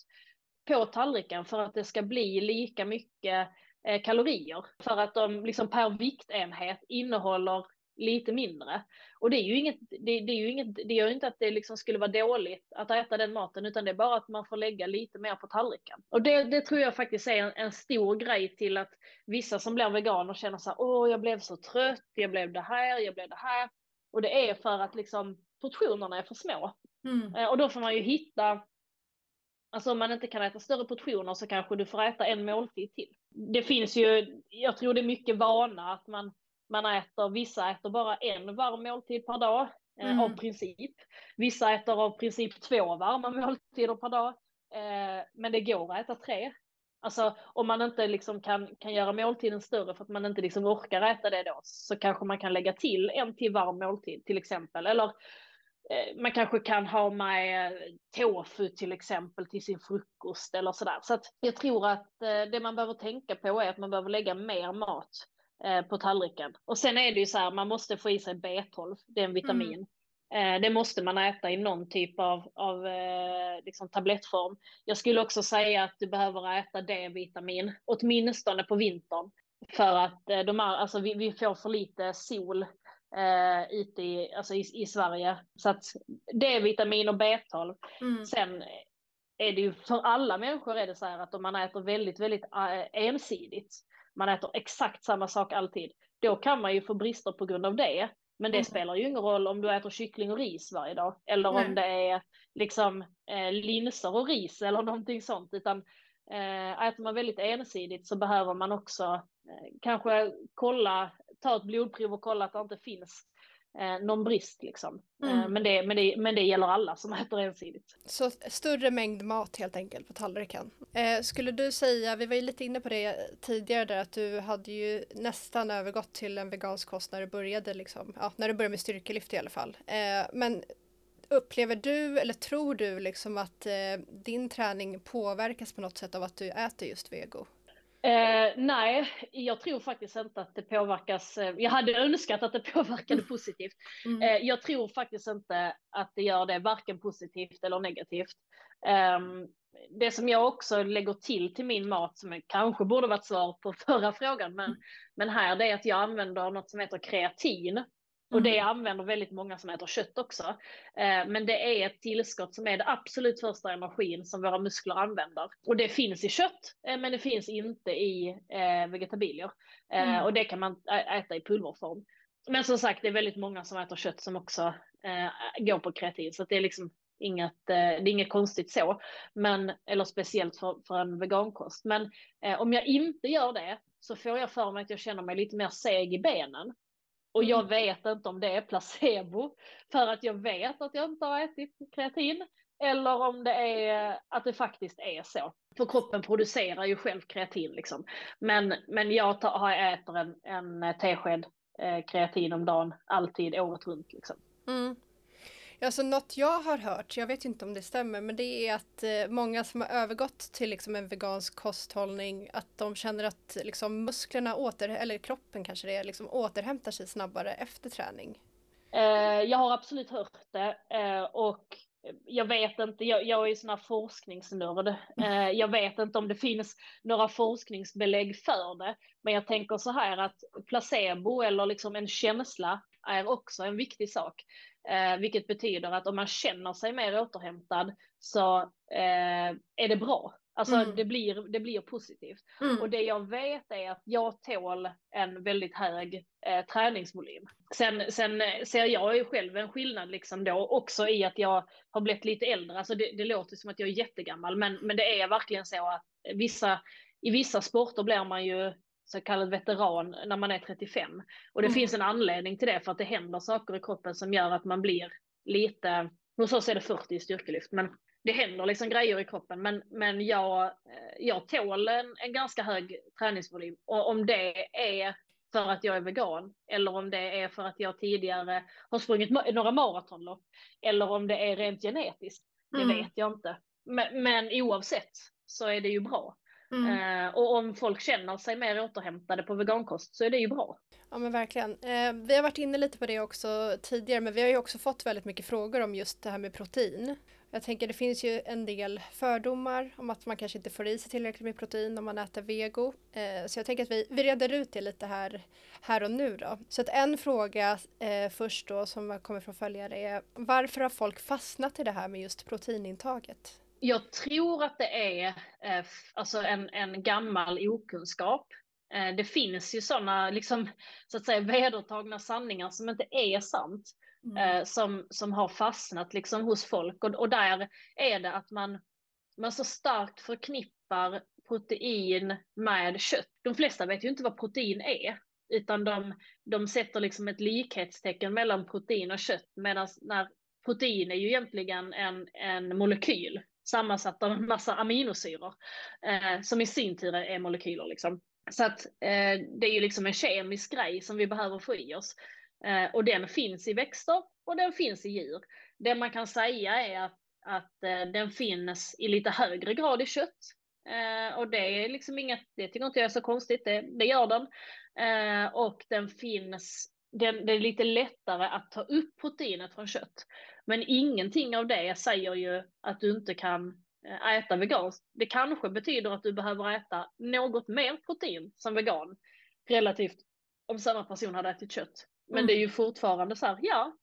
[SPEAKER 1] på tallriken för att det ska bli lika mycket eh, kalorier. För att de liksom per viktenhet innehåller lite mindre. Och det är ju inget, det, det, är ju inget, det gör inte att det liksom skulle vara dåligt att äta den maten, utan det är bara att man får lägga lite mer på tallriken. Och det, det tror jag faktiskt är en, en, stor grej till att vissa som blir veganer känner så här, åh, jag blev så trött, jag blev det här, jag blev det här. Och det är för att liksom portionerna är för små. Mm. Eh, och då får man ju hitta Alltså om man inte kan äta större portioner så kanske du får äta en måltid till. Det finns ju, jag tror det är mycket vana att man, man äter, vissa äter bara en varm måltid per dag eh, mm. av princip. Vissa äter av princip två varma måltider per dag. Eh, men det går att äta tre. Alltså om man inte liksom kan, kan göra måltiden större för att man inte liksom orkar äta det då så kanske man kan lägga till en till varm måltid till exempel. Eller Eh, man kanske kan ha med tofu till exempel till sin frukost eller sådär. Så att jag tror att eh, det man behöver tänka på är att man behöver lägga mer mat på tallriken. Och sen är det ju så här, man måste få i sig B12, det är en vitamin. Mm. Det måste man äta i någon typ av, av liksom tablettform. Jag skulle också säga att du behöver äta D-vitamin, åtminstone på vintern. För att de är, alltså vi, vi får för lite sol eh, ute i, alltså i, i Sverige. Så att D-vitamin och B12. Mm. Sen är det ju för alla människor är det så här att om man äter väldigt, väldigt ensidigt, man äter exakt samma sak alltid, då kan man ju få brister på grund av det. Men det mm. spelar ju ingen roll om du äter kyckling och ris varje dag eller Nej. om det är liksom eh, linser och ris eller någonting sånt, utan eh, äter man väldigt ensidigt så behöver man också eh, kanske kolla ta ett blodprov och kolla att det inte finns eh, någon brist liksom. Eh, mm. men, det, men, det, men det gäller alla som äter ensidigt.
[SPEAKER 2] Så större mängd mat helt enkelt på tallriken. Eh, skulle du säga, vi var ju lite inne på det tidigare där, att du hade ju nästan övergått till en vegansk kost när du började liksom, ja, när du började med styrkelyft i alla fall. Eh, men upplever du eller tror du liksom att eh, din träning påverkas på något sätt av att du äter just vego?
[SPEAKER 1] Eh, nej, jag tror faktiskt inte att det påverkas. Eh, jag hade önskat att det påverkade positivt. Mm. Eh, jag tror faktiskt inte att det gör det, varken positivt eller negativt. Eh, det som jag också lägger till till min mat, som kanske borde varit svar på förra frågan, men, mm. men här, det är att jag använder något som heter kreatin. Och det mm. använder väldigt många som äter kött också. Eh, men det är ett tillskott som är det absolut första energin som våra muskler använder. Och det finns i kött, eh, men det finns inte i eh, vegetabilier. Mm. Och det kan man äta i pulverform. Men som sagt, det är väldigt många som äter kött som också går på kreatin. Så det är liksom inget, det är inget konstigt så. Men, eller speciellt för, för en vegankost. Men om jag inte gör det så får jag för mig att jag känner mig lite mer seg i benen. Och jag mm. vet inte om det är placebo för att jag vet att jag inte har ätit kreatin eller om det är att det faktiskt är så. För kroppen producerar ju själv kreatin liksom. Men, men jag tar, äter en, en tesked eh, kreatin om dagen alltid året runt liksom. Mm.
[SPEAKER 2] Alltså något jag har hört, jag vet inte om det stämmer, men det är att eh, många som har övergått till liksom en vegansk kosthållning, att de känner att liksom, musklerna åter, eller kroppen kanske det är, liksom, återhämtar sig snabbare efter träning.
[SPEAKER 1] Eh, jag har absolut hört det eh, och jag vet inte, jag, jag är ju sån här forskningsnörd. Eh, jag vet inte om det finns några forskningsbelägg för det, men jag tänker så här att placebo eller liksom en känsla är också en viktig sak. Eh, vilket betyder att om man känner sig mer återhämtad så eh, är det bra. Alltså mm. det, blir, det blir positivt. Mm. Och det jag vet är att jag tål en väldigt hög eh, träningsvolym. Sen, sen ser jag ju själv en skillnad liksom då också i att jag har blivit lite äldre. Alltså det, det låter som att jag är jättegammal, men, men det är verkligen så att vissa, i vissa sporter blir man ju så kallad veteran när man är 35. Och det mm. finns en anledning till det för att det händer saker i kroppen som gör att man blir lite, hos oss är det 40 i styrkelyft, men det händer liksom grejer i kroppen. Men, men jag, eh, jag tål en, en ganska hög träningsvolym. Och om det är för att jag är vegan eller om det är för att jag tidigare har sprungit några maratonlopp eller om det är rent genetiskt, det mm. vet jag inte. Men, men oavsett så är det ju bra. Mm. Eh, och om folk känner sig mer återhämtade på vegankost så är det ju bra.
[SPEAKER 2] Ja men verkligen. Eh, vi har varit inne lite på det också tidigare men vi har ju också fått väldigt mycket frågor om just det här med protein. Jag tänker det finns ju en del fördomar om att man kanske inte får i sig tillräckligt med protein om man äter vego. Eh, så jag tänker att vi, vi reder ut det lite här, här och nu då. Så att en fråga eh, först då som kommer från följare är varför har folk fastnat i det här med just proteinintaget?
[SPEAKER 1] Jag tror att det är eh, alltså en, en gammal okunskap. Eh, det finns ju sådana liksom, så att säga, vedertagna sanningar som inte är sant. Mm. Eh, som, som har fastnat liksom hos folk. Och, och där är det att man, man så starkt förknippar protein med kött. De flesta vet ju inte vad protein är. Utan de, de sätter liksom ett likhetstecken mellan protein och kött. Medan när protein är ju egentligen en, en molekyl sammansatt av en massa aminosyror. Eh, som i sin tur är molekyler liksom. Så att eh, det är ju liksom en kemisk grej som vi behöver få i oss. Eh, och den finns i växter och den finns i djur. Det man kan säga är att, att eh, den finns i lite högre grad i kött. Eh, och det är liksom inget, det tycker inte jag är så konstigt, det, det gör den. Eh, och den finns, den, det är lite lättare att ta upp proteinet från kött. Men ingenting av det säger ju att du inte kan eh, äta veganskt. Det kanske betyder att du behöver äta något mer protein som vegan relativt om samma person hade ätit kött. Men mm. det är ju fortfarande så här, ja,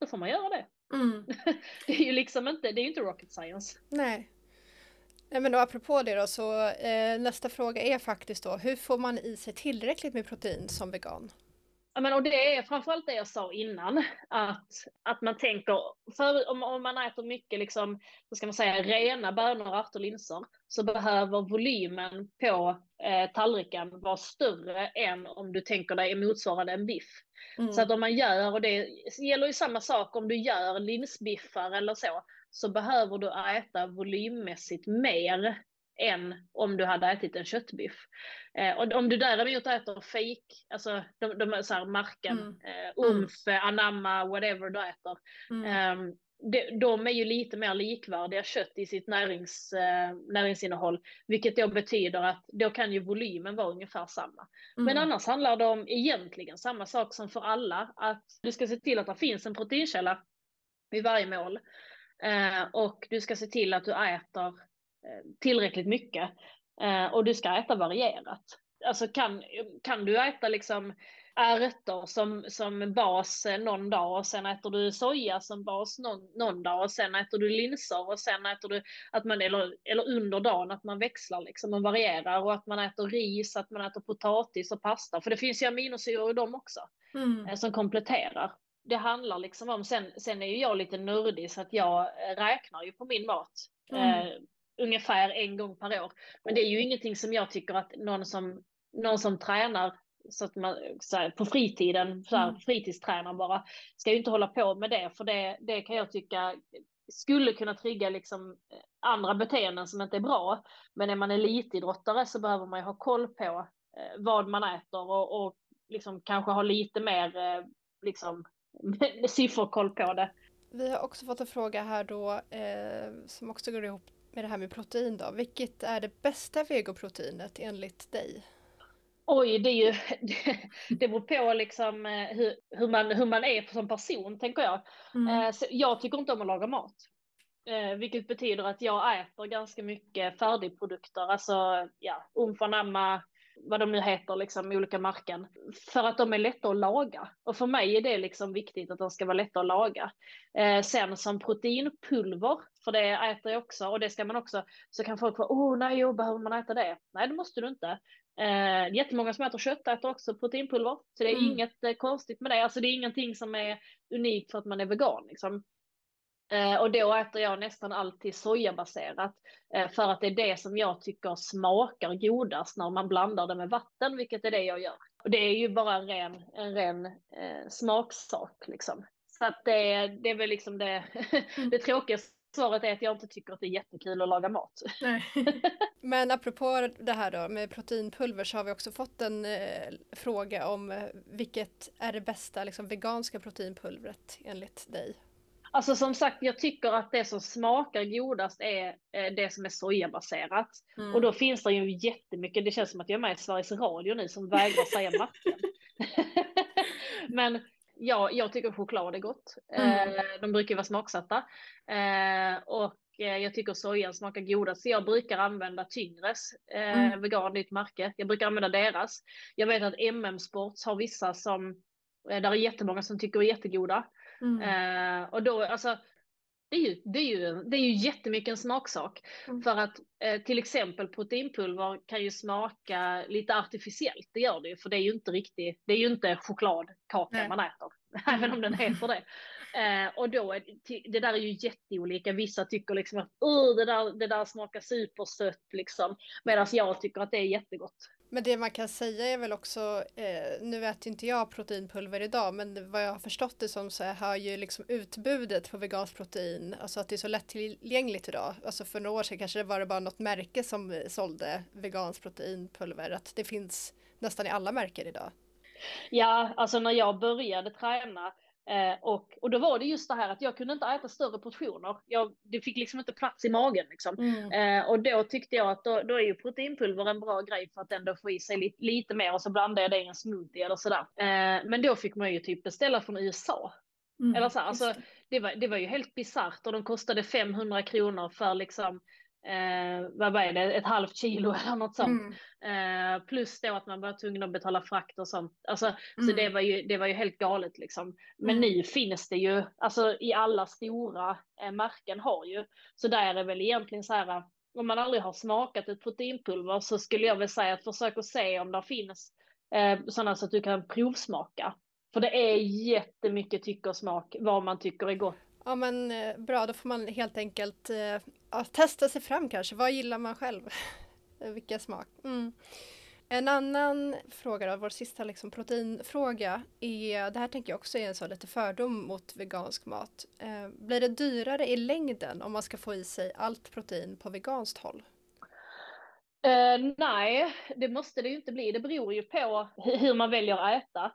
[SPEAKER 1] då får man göra det. Mm. det är ju liksom inte, det är inte rocket science.
[SPEAKER 2] Nej. Nej men då apropå det då så eh, nästa fråga är faktiskt då hur får man i sig tillräckligt med protein som vegan?
[SPEAKER 1] Men och det är framförallt det jag sa innan, att, att man tänker, för om, om man äter mycket liksom, vad ska man säga, rena bönor, ärtor, linser, så behöver volymen på eh, tallriken vara större än om du tänker dig motsvarande en biff. Mm. Så att om man gör, och det gäller ju samma sak om du gör linsbiffar eller så, så behöver du äta volymmässigt mer än om du hade ätit en köttbiff. Eh, och om du däremot äter fake, alltså de, de så här marken, mm. eh, umf, mm. anamma, whatever du äter. Mm. Eh, de, de är ju lite mer likvärdiga kött i sitt närings, eh, näringsinnehåll, vilket då betyder att då kan ju volymen vara ungefär samma. Mm. Men annars handlar det om egentligen samma sak som för alla, att du ska se till att det finns en proteinkälla vid varje mål. Eh, och du ska se till att du äter tillräckligt mycket. Eh, och du ska äta varierat. Alltså kan, kan du äta liksom ärtor som, som bas någon dag och sen äter du soja som bas någon, någon dag och sen äter du linser och sen äter du, att man, eller, eller under dagen att man växlar liksom och varierar och att man äter ris, att man äter potatis och pasta. För det finns ju aminosyror i dem också mm. Eh, som kompletterar. Det handlar liksom om, sen, sen är ju jag lite nördig så att jag räknar ju på min mat. Mm ungefär en gång per år. Men det är ju ingenting som jag tycker att någon som, någon som tränar så att man, så här, på fritiden, så här, mm. fritidstränar bara, ska ju inte hålla på med det, för det, det kan jag tycka skulle kunna trigga liksom andra beteenden som inte är bra. Men är man elitidrottare så behöver man ju ha koll på eh, vad man äter och, och liksom kanske ha lite mer eh, liksom, sifferkoll på det.
[SPEAKER 2] Vi har också fått en fråga här då eh, som också går ihop med det här med protein då. Vilket är det bästa vegoproteinet enligt dig?
[SPEAKER 1] Oj, det är ju, det beror på liksom eh, hur, hur, man, hur man är som person, tänker jag. Mm. Eh, jag tycker inte om att laga mat. Eh, vilket betyder att jag äter ganska mycket färdigprodukter, alltså ja, umfanamma, vad de nu heter, liksom olika märken, för att de är lätta att laga. Och för mig är det liksom viktigt att de ska vara lätta att laga. Eh, sen som proteinpulver, för det äter jag också, och det ska man också, så kan folk vara, oh nej, jo, behöver man äta det? Nej, det måste du inte. Eh, jättemånga som äter kött äter också proteinpulver, så det är mm. inget eh, konstigt med det. Alltså det är ingenting som är unikt för att man är vegan. Liksom. Eh, och då äter jag nästan alltid sojabaserat eh, för att det är det som jag tycker smakar godast när man blandar det med vatten, vilket är det jag gör. Och det är ju bara en ren, en ren eh, smaksak liksom. Så att det, det är väl liksom det, det tråkiga svaret är att jag inte tycker att det är jättekul att laga mat. Nej.
[SPEAKER 2] Men apropå det här då med proteinpulver så har vi också fått en eh, fråga om eh, vilket är det bästa liksom, veganska proteinpulvret enligt dig?
[SPEAKER 1] Alltså som sagt, jag tycker att det som smakar godast är eh, det som är sojabaserat. Mm. Och då finns det ju jättemycket, det känns som att jag är med i Sveriges Radio nu som vägrar säga marken. Men ja, jag tycker choklad är gott. Mm. Eh, de brukar vara smaksatta. Eh, och jag tycker sojan smakar godast. Så jag brukar använda Tyngres, mm. vegan, nytt märke. Jag brukar använda deras. Jag vet att MM Sports har vissa som, där är jättemånga som tycker är jättegoda. Mm. Eh, och då, alltså, det är, ju, det, är ju, det är ju jättemycket en smaksak. Mm. För att eh, till exempel proteinpulver kan ju smaka lite artificiellt, det gör det ju, för det är ju inte riktigt, det är ju inte chokladkaka Nej. man äter, även om den heter det. Eh, och då, är det, där är ju jätteolika, vissa tycker liksom att det, där, det där smakar supersött liksom, medan jag tycker att det är jättegott.
[SPEAKER 2] Men det man kan säga är väl också, eh, nu äter inte jag proteinpulver idag, men vad jag har förstått det som så har ju liksom utbudet på veganskt protein, alltså att det är så lättillgängligt idag. Alltså för några år sedan kanske det var det bara något märke som sålde veganskt proteinpulver, att det finns nästan i alla märken idag.
[SPEAKER 1] Ja, alltså när jag började träna Eh, och, och då var det just det här att jag kunde inte äta större portioner. Jag, det fick liksom inte plats i magen. Liksom. Mm. Eh, och då tyckte jag att då, då, är ju proteinpulver en bra grej för att ändå få i sig lite, lite mer och så blandade jag det i en smoothie eller sådär. Eh, men då fick man ju typ beställa från USA. Mm, eller så, alltså, det, var, det var ju helt bisarrt och de kostade 500 kronor för liksom eh, vad är det, ett halvt kilo eller något sånt. Mm. Eh, plus då att man var tvungen att betala frakt och sånt. Alltså, mm. Så det var, ju, det var ju helt galet liksom. Men mm. nu finns det ju, alltså i alla stora eh, märken har ju. Så där är det väl egentligen så här, om man aldrig har smakat ett proteinpulver så skulle jag väl säga att försök att se om det finns eh, sådana så att du kan provsmaka. För det är jättemycket tycke och smak vad man tycker är gott
[SPEAKER 2] Ja men eh, bra, då får man helt enkelt eh, ja, testa sig fram kanske. Vad gillar man själv? Vilka smak? Mm. En annan fråga då, vår sista liksom proteinfråga, är, det här tänker jag också är en sån lite fördom mot vegansk mat. Eh, blir det dyrare i längden om man ska få i sig allt protein på veganskt håll?
[SPEAKER 1] Eh, nej, det måste det ju inte bli. Det beror ju på hur man väljer att äta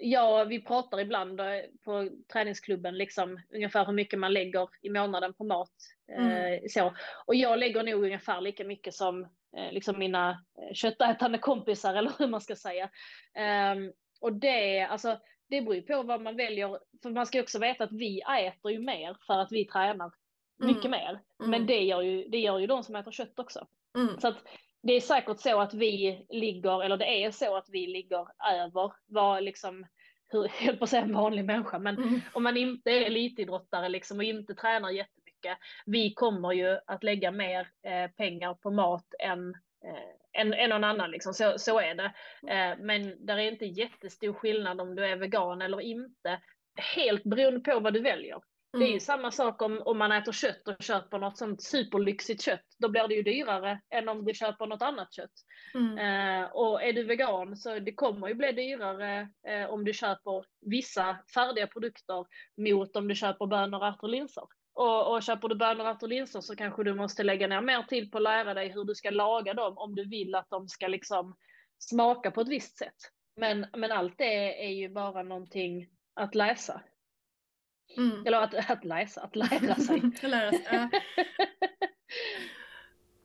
[SPEAKER 1] ja, vi pratar ibland eh, på träningsklubben liksom ungefär hur mycket man lägger i månaden på mat. Mm. Eh, så. Och jag lägger nog ungefär lika mycket som eh, liksom mina eh, köttätande kompisar eller hur man ska säga. Um, och det, alltså, det beror ju på vad man väljer. För man ska också veta att vi äter ju mer för att vi tränar mycket mm. mer. Men mm. det gör, ju, det gör ju de som äter kött också. Mm. Så att det är säkert så att vi ligger, eller det är så att vi ligger över vad liksom, hur, jag på att säga en vanlig människa, men mm. om man inte är elitidrottare liksom och inte tränar jättemycket, vi kommer ju att lägga mer eh, pengar på mat än eh, än, än någon annan, liksom. så, så är det. Eh, men där är inte jättestor skillnad om du är vegan eller inte, helt beroende på vad du väljer. Mm. Det är ju mm. samma sak om, om man äter kött och köper något sånt superlyxigt kött. Då blir det ju dyrare än om du köper något annat kött. Mm. Eh, och är du vegan så det kommer ju bli dyrare eh, om du köper vissa färdiga produkter mot om du köper bönor, ärtor och linser. Och, och köper du bönor, ärtor och linser så kanske du måste lägga ner mer tid på att lära dig hur du ska laga dem om du vill att de ska liksom smaka på ett visst sätt. Men, men allt det är ju bara någonting att läsa. Mm. Eller att, att läsa, att lära sig. lära sig ja.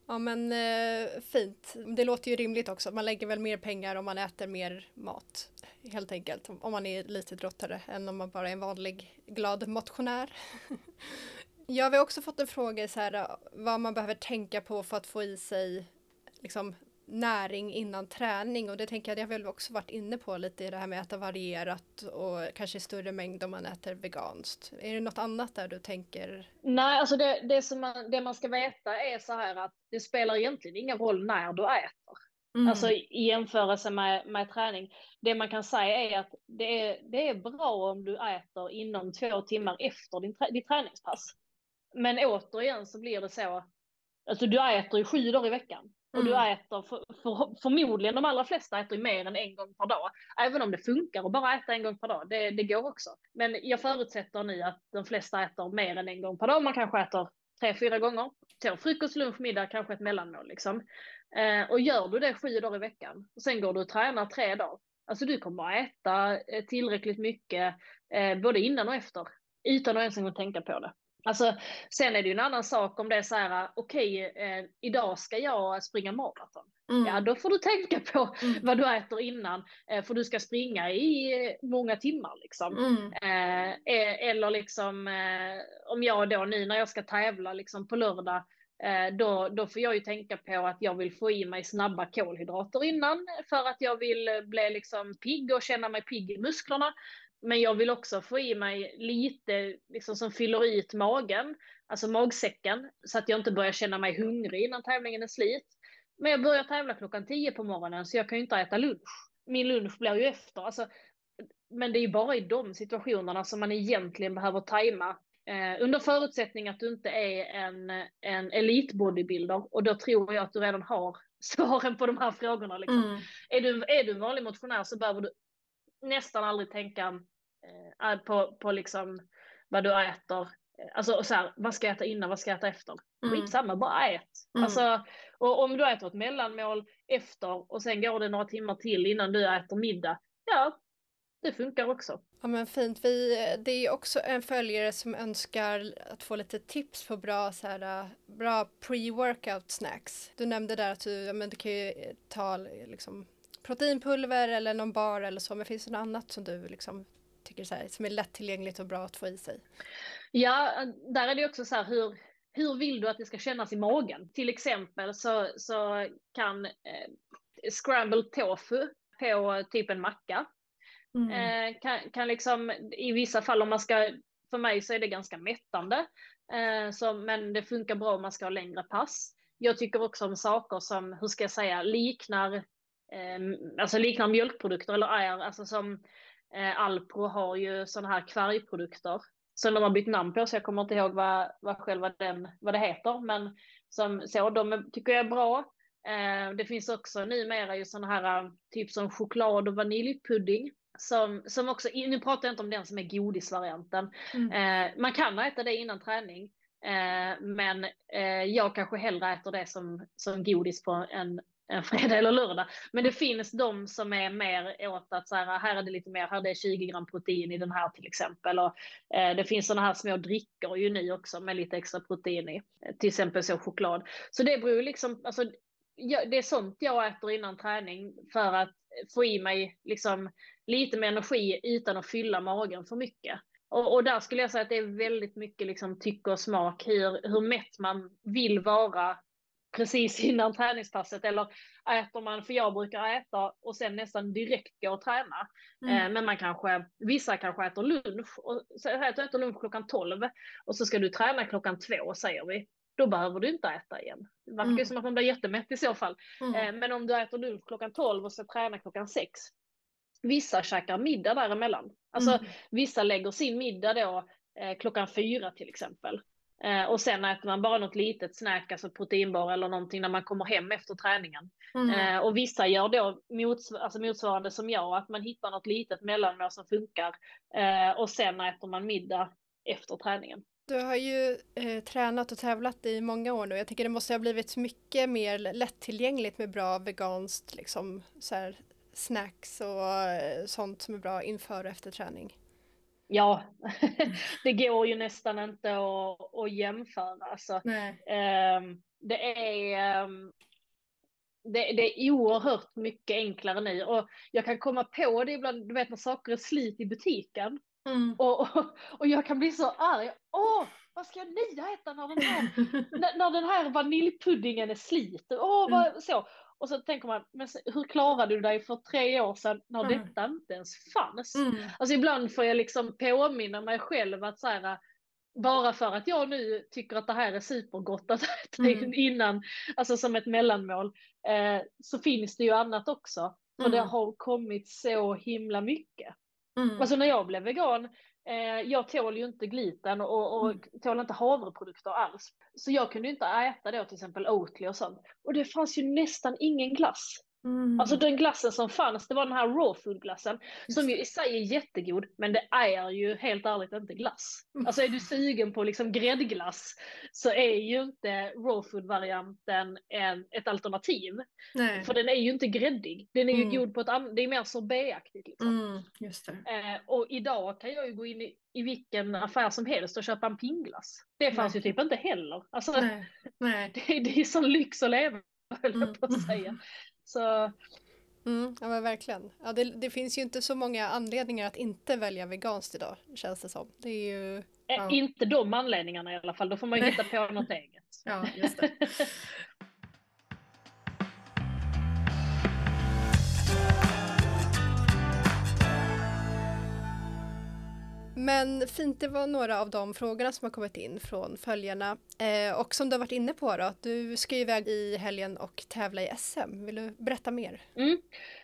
[SPEAKER 2] ja men eh, fint. Det låter ju rimligt också. Man lägger väl mer pengar om man äter mer mat. Helt enkelt. Om man är elitidrottare än om man bara är en vanlig glad motionär. Jag har också fått en fråga så här, vad man behöver tänka på för att få i sig liksom, näring innan träning och det tänker jag, det har väl också varit inne på lite i det här med att äta varierat och kanske i större mängd om man äter veganskt. Är det något annat där du tänker?
[SPEAKER 1] Nej, alltså det, det, som man, det man ska veta är så här att det spelar egentligen ingen roll när du äter. Mm. Alltså i jämförelse med, med träning. Det man kan säga är att det är, det är bra om du äter inom två timmar efter din, ditt träningspass. Men återigen så blir det så, alltså du äter ju sju dagar i veckan. Och mm. du äter, för, för, förmodligen de allra flesta äter mer än en gång per dag. Även om det funkar att bara äta en gång per dag, det, det går också. Men jag förutsätter nu att de flesta äter mer än en gång per dag. Man kanske äter tre, fyra gånger. Så frukost, lunch, middag, kanske ett mellanmål liksom. Eh, och gör du det sju dagar i veckan och sen går du och tränar tre dagar. Alltså du kommer att äta eh, tillräckligt mycket eh, både innan och efter utan att ens en gång tänka på det. Alltså, sen är det ju en annan sak om det är så här, okej, okay, eh, idag ska jag springa maraton. Mm. Ja, då får du tänka på mm. vad du äter innan, eh, för du ska springa i många timmar liksom. Mm. Eh, eh eller liksom, eh, om jag då nu när jag ska tävla liksom på lördag, eh, då, då får jag ju tänka på att jag vill få i mig snabba kolhydrater innan, för att jag vill bli liksom pigg och känna mig pigg i musklerna. Men jag vill också få i mig lite liksom, som fyller ut magen, alltså magsäcken, så att jag inte börjar känna mig hungrig innan tävlingen är slut. Men jag börjar tävla klockan 10 på morgonen så jag kan ju inte äta lunch. Min lunch blir ju efter. Alltså, men det är ju bara i de situationerna som man egentligen behöver tajma. Eh, under förutsättning att du inte är en, en elitbodybuilder och då tror jag att du redan har svaren på de här frågorna. Liksom. Mm. Är, du, är du en vanlig motionär så behöver du nästan aldrig tänka eh, på, på liksom vad du äter. Alltså så här, vad ska jag äta innan, vad ska jag äta efter? Mm. Skitsamma, bara ät. Mm. Alltså, och om du äter ett mellanmål efter och sen går det några timmar till innan du äter middag, ja, det funkar också.
[SPEAKER 2] Ja men fint. Vi, det är också en följare som önskar att få lite tips på bra, så här, bra pre-workout snacks. Du nämnde där att du, men du kan ju ta liksom, proteinpulver eller någon bar eller så, men finns det något annat som du liksom tycker så här, som är lättillgängligt och bra att få i sig?
[SPEAKER 1] Ja, där är det också så här hur, hur vill du att det ska kännas i magen? Till exempel så, så kan eh, scramble tofu på typ en macka mm. eh, kan, kan liksom i vissa fall om man ska, för mig så är det ganska mättande, eh, så, men det funkar bra om man ska ha längre pass. Jag tycker också om saker som, hur ska jag säga, liknar alltså liknar mjölkprodukter eller är, alltså som eh, Alpro har ju sådana här kvargprodukter som de har bytt namn på så jag kommer inte ihåg vad, vad själva den, vad det heter, men som så, de tycker jag är bra. Eh, det finns också numera ju sådana här typ som choklad och vaniljpudding som, som också, nu pratar jag inte om den som är godisvarianten. Mm. Eh, man kan äta det innan träning, eh, men eh, jag kanske hellre äter det som, som godis på en en fredag eller lördag. Men det finns de som är mer åt att så här, här är det lite mer, här är det 20 gram protein i den här till exempel. Och, eh, det finns sådana här små drickor ju nu också med lite extra protein i, till exempel så choklad. Så det beror liksom, alltså, det är sånt jag äter innan träning för att få i mig liksom lite mer energi utan att fylla magen för mycket. Och, och, där skulle jag säga att det är väldigt mycket liksom tycke och smak, hur, hur mätt man vill vara precis innan träningspasset eller äter man, för jag brukar äta och sen nästan direkt gå och träna. Mm. Eh, men man kanske, vissa kanske äter lunch och så äter, äter lunch klockan 12 och så ska du träna klockan två säger vi. Då behöver du inte äta igen. Det verkar mm. som att man blir jättemätt i så fall. Mm. Eh, men om du äter lunch klockan 12 och ska träna klockan 6. Vissa käkar middag däremellan. Alltså mm. vissa lägger sin middag då eh, klockan fyra till exempel. Eh, och sen äter man bara något litet snack, alltså proteinbar eller någonting när man kommer hem efter träningen. Mm. Eh, och vissa gör då mots alltså motsvarande som jag, att man hittar något litet mellanmål som funkar. Eh, och sen äter man middag efter träningen.
[SPEAKER 2] Du har ju tränat och tävlat i många år nu. Jag tycker det måste ha blivit mycket mer lättillgängligt med bra veganskt liksom, så här, snacks och sånt som är bra inför och efter träning
[SPEAKER 1] ja, det går ju nästan inte att, att jämföra. Alltså, um, det är um, det, det, är oerhört mycket enklare nu och jag kan komma på det ibland, du vet när saker är slit i butiken mm. och, och, och, jag kan bli så arg. Åh, vad ska ni äta när den här, när, när den här vaniljpuddingen är slit? Åh, vad, mm. så. Och så tänker man, men hur klarade du dig för tre år sedan när mm. detta inte ens fanns? Mm. Alltså ibland får jag liksom påminna mig själv att så här, bara för att jag nu tycker att det här är supergott att äta mm. innan, alltså som ett mellanmål, eh, så finns det ju annat också. För det har kommit så himla mycket. Mm. Alltså när jag blev vegan, jag tål ju inte gluten och, och mm. tål inte havreprodukter alls. Så jag kunde inte äta då till exempel Oatly och sånt. Och det fanns ju nästan ingen glass. Mm. Alltså den glassen som fanns, det var den här raw food glassen som ju i sig är jättegod, men det är ju helt ärligt inte glass. Mm. Alltså är du sugen på liksom gräddglass så är ju inte raw food varianten en, ett alternativ. Nej. För den är ju inte gräddig. Den är ju mm. god på ett annat, det är mer sorbetaktigt. Liksom.
[SPEAKER 2] Mm, just.
[SPEAKER 1] Eh, och idag kan jag ju gå in i, i vilken affär som helst och köpa en pingglass. Det fanns Nej. ju typ inte heller. Alltså, Nej. Nej. Det, det är sån lyx att leva höll jag på att säga. Så...
[SPEAKER 2] Mm, ja men verkligen. Ja, det, det, finns ju inte så många anledningar att inte välja veganskt idag känns det som. Det är ju,
[SPEAKER 1] eh, ja. Inte de anledningarna i alla fall, då får man ju hitta på något eget.
[SPEAKER 2] Ja, just det. Men fint, det var några av de frågorna som har kommit in från följarna. Eh, och som du har varit inne på då, du ska ju iväg i helgen och tävla i SM. Vill du berätta mer?
[SPEAKER 1] Mm.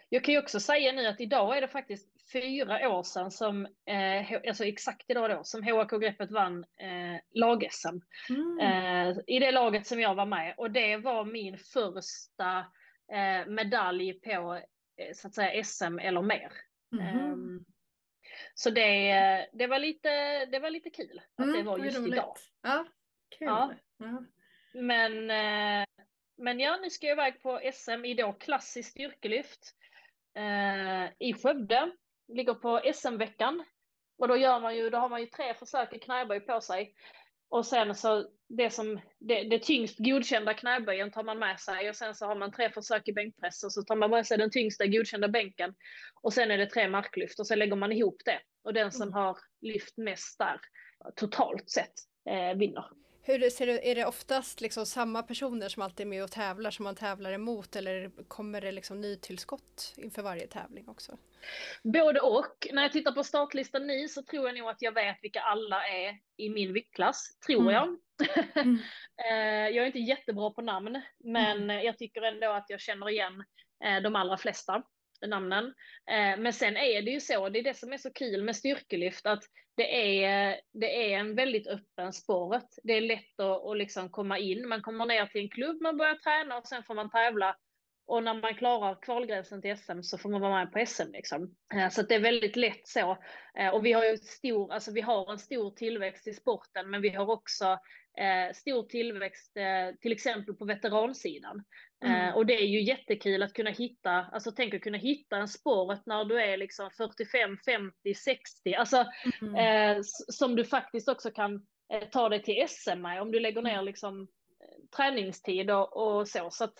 [SPEAKER 1] Jag kan ju också säga nu att idag är det faktiskt fyra år sedan som, eh, alltså exakt idag då, som HAK Greppet vann eh, lag-SM. Mm. Eh, I det laget som jag var med och det var min första eh, medalj på eh, så att säga SM eller mer. Mm. Så det, det, var lite, det var lite kul att mm, det var just roligt. idag.
[SPEAKER 2] Ja, kul. Ja. ja.
[SPEAKER 1] Men, eh, men ja, nu ska jag iväg på SM i då klassiskt styrkelyft eh, i Skövde. Ligger på SM-veckan. Och då, gör man ju, då har man ju tre försök i knäböj på sig. Och sen så det som det, det tyngst godkända knäböjen tar man med sig och sen så har man tre försök i bänkpress och så tar man med sig den tyngsta godkända bänken. Och sen är det tre marklyft och så lägger man ihop det. Och den som mm. har lyft mest där totalt sett eh, vinner.
[SPEAKER 2] Hur ser det, är det oftast liksom samma personer som alltid är med och tävlar som man tävlar emot eller kommer det liksom nytillskott inför varje tävling också?
[SPEAKER 1] Både och. När jag tittar på startlistan nu så tror jag nog att jag vet vilka alla är i min viktklass, tror mm. jag. Mm. Eh, jag är inte jättebra på namn, men mm. jag tycker ändå att jag känner igen eh, de allra flesta namnen. Eh, men sen är det ju så, det är det som är så kul med styrkelyft, att det är, det är en väldigt öppen spåret. Det är lätt att, att liksom komma in. Man kommer ner till en klubb, man börjar träna och sen får man tävla. Och när man klarar kvalgränsen till SM så får man vara med på SM. Liksom. Eh, så det är väldigt lätt så. Eh, och vi har ju stor, alltså vi har en stor tillväxt i sporten, men vi har också eh, stor tillväxt, eh, till exempel på veteransidan. Mm. Eh, och det är ju jättekul att kunna hitta, alltså tänk att kunna hitta en spåret när du är liksom 45, 50, 60, alltså mm. Eh, som du faktiskt också kan ta dig till SM med om du lägger ner mm. liksom träningstid och, och så. så att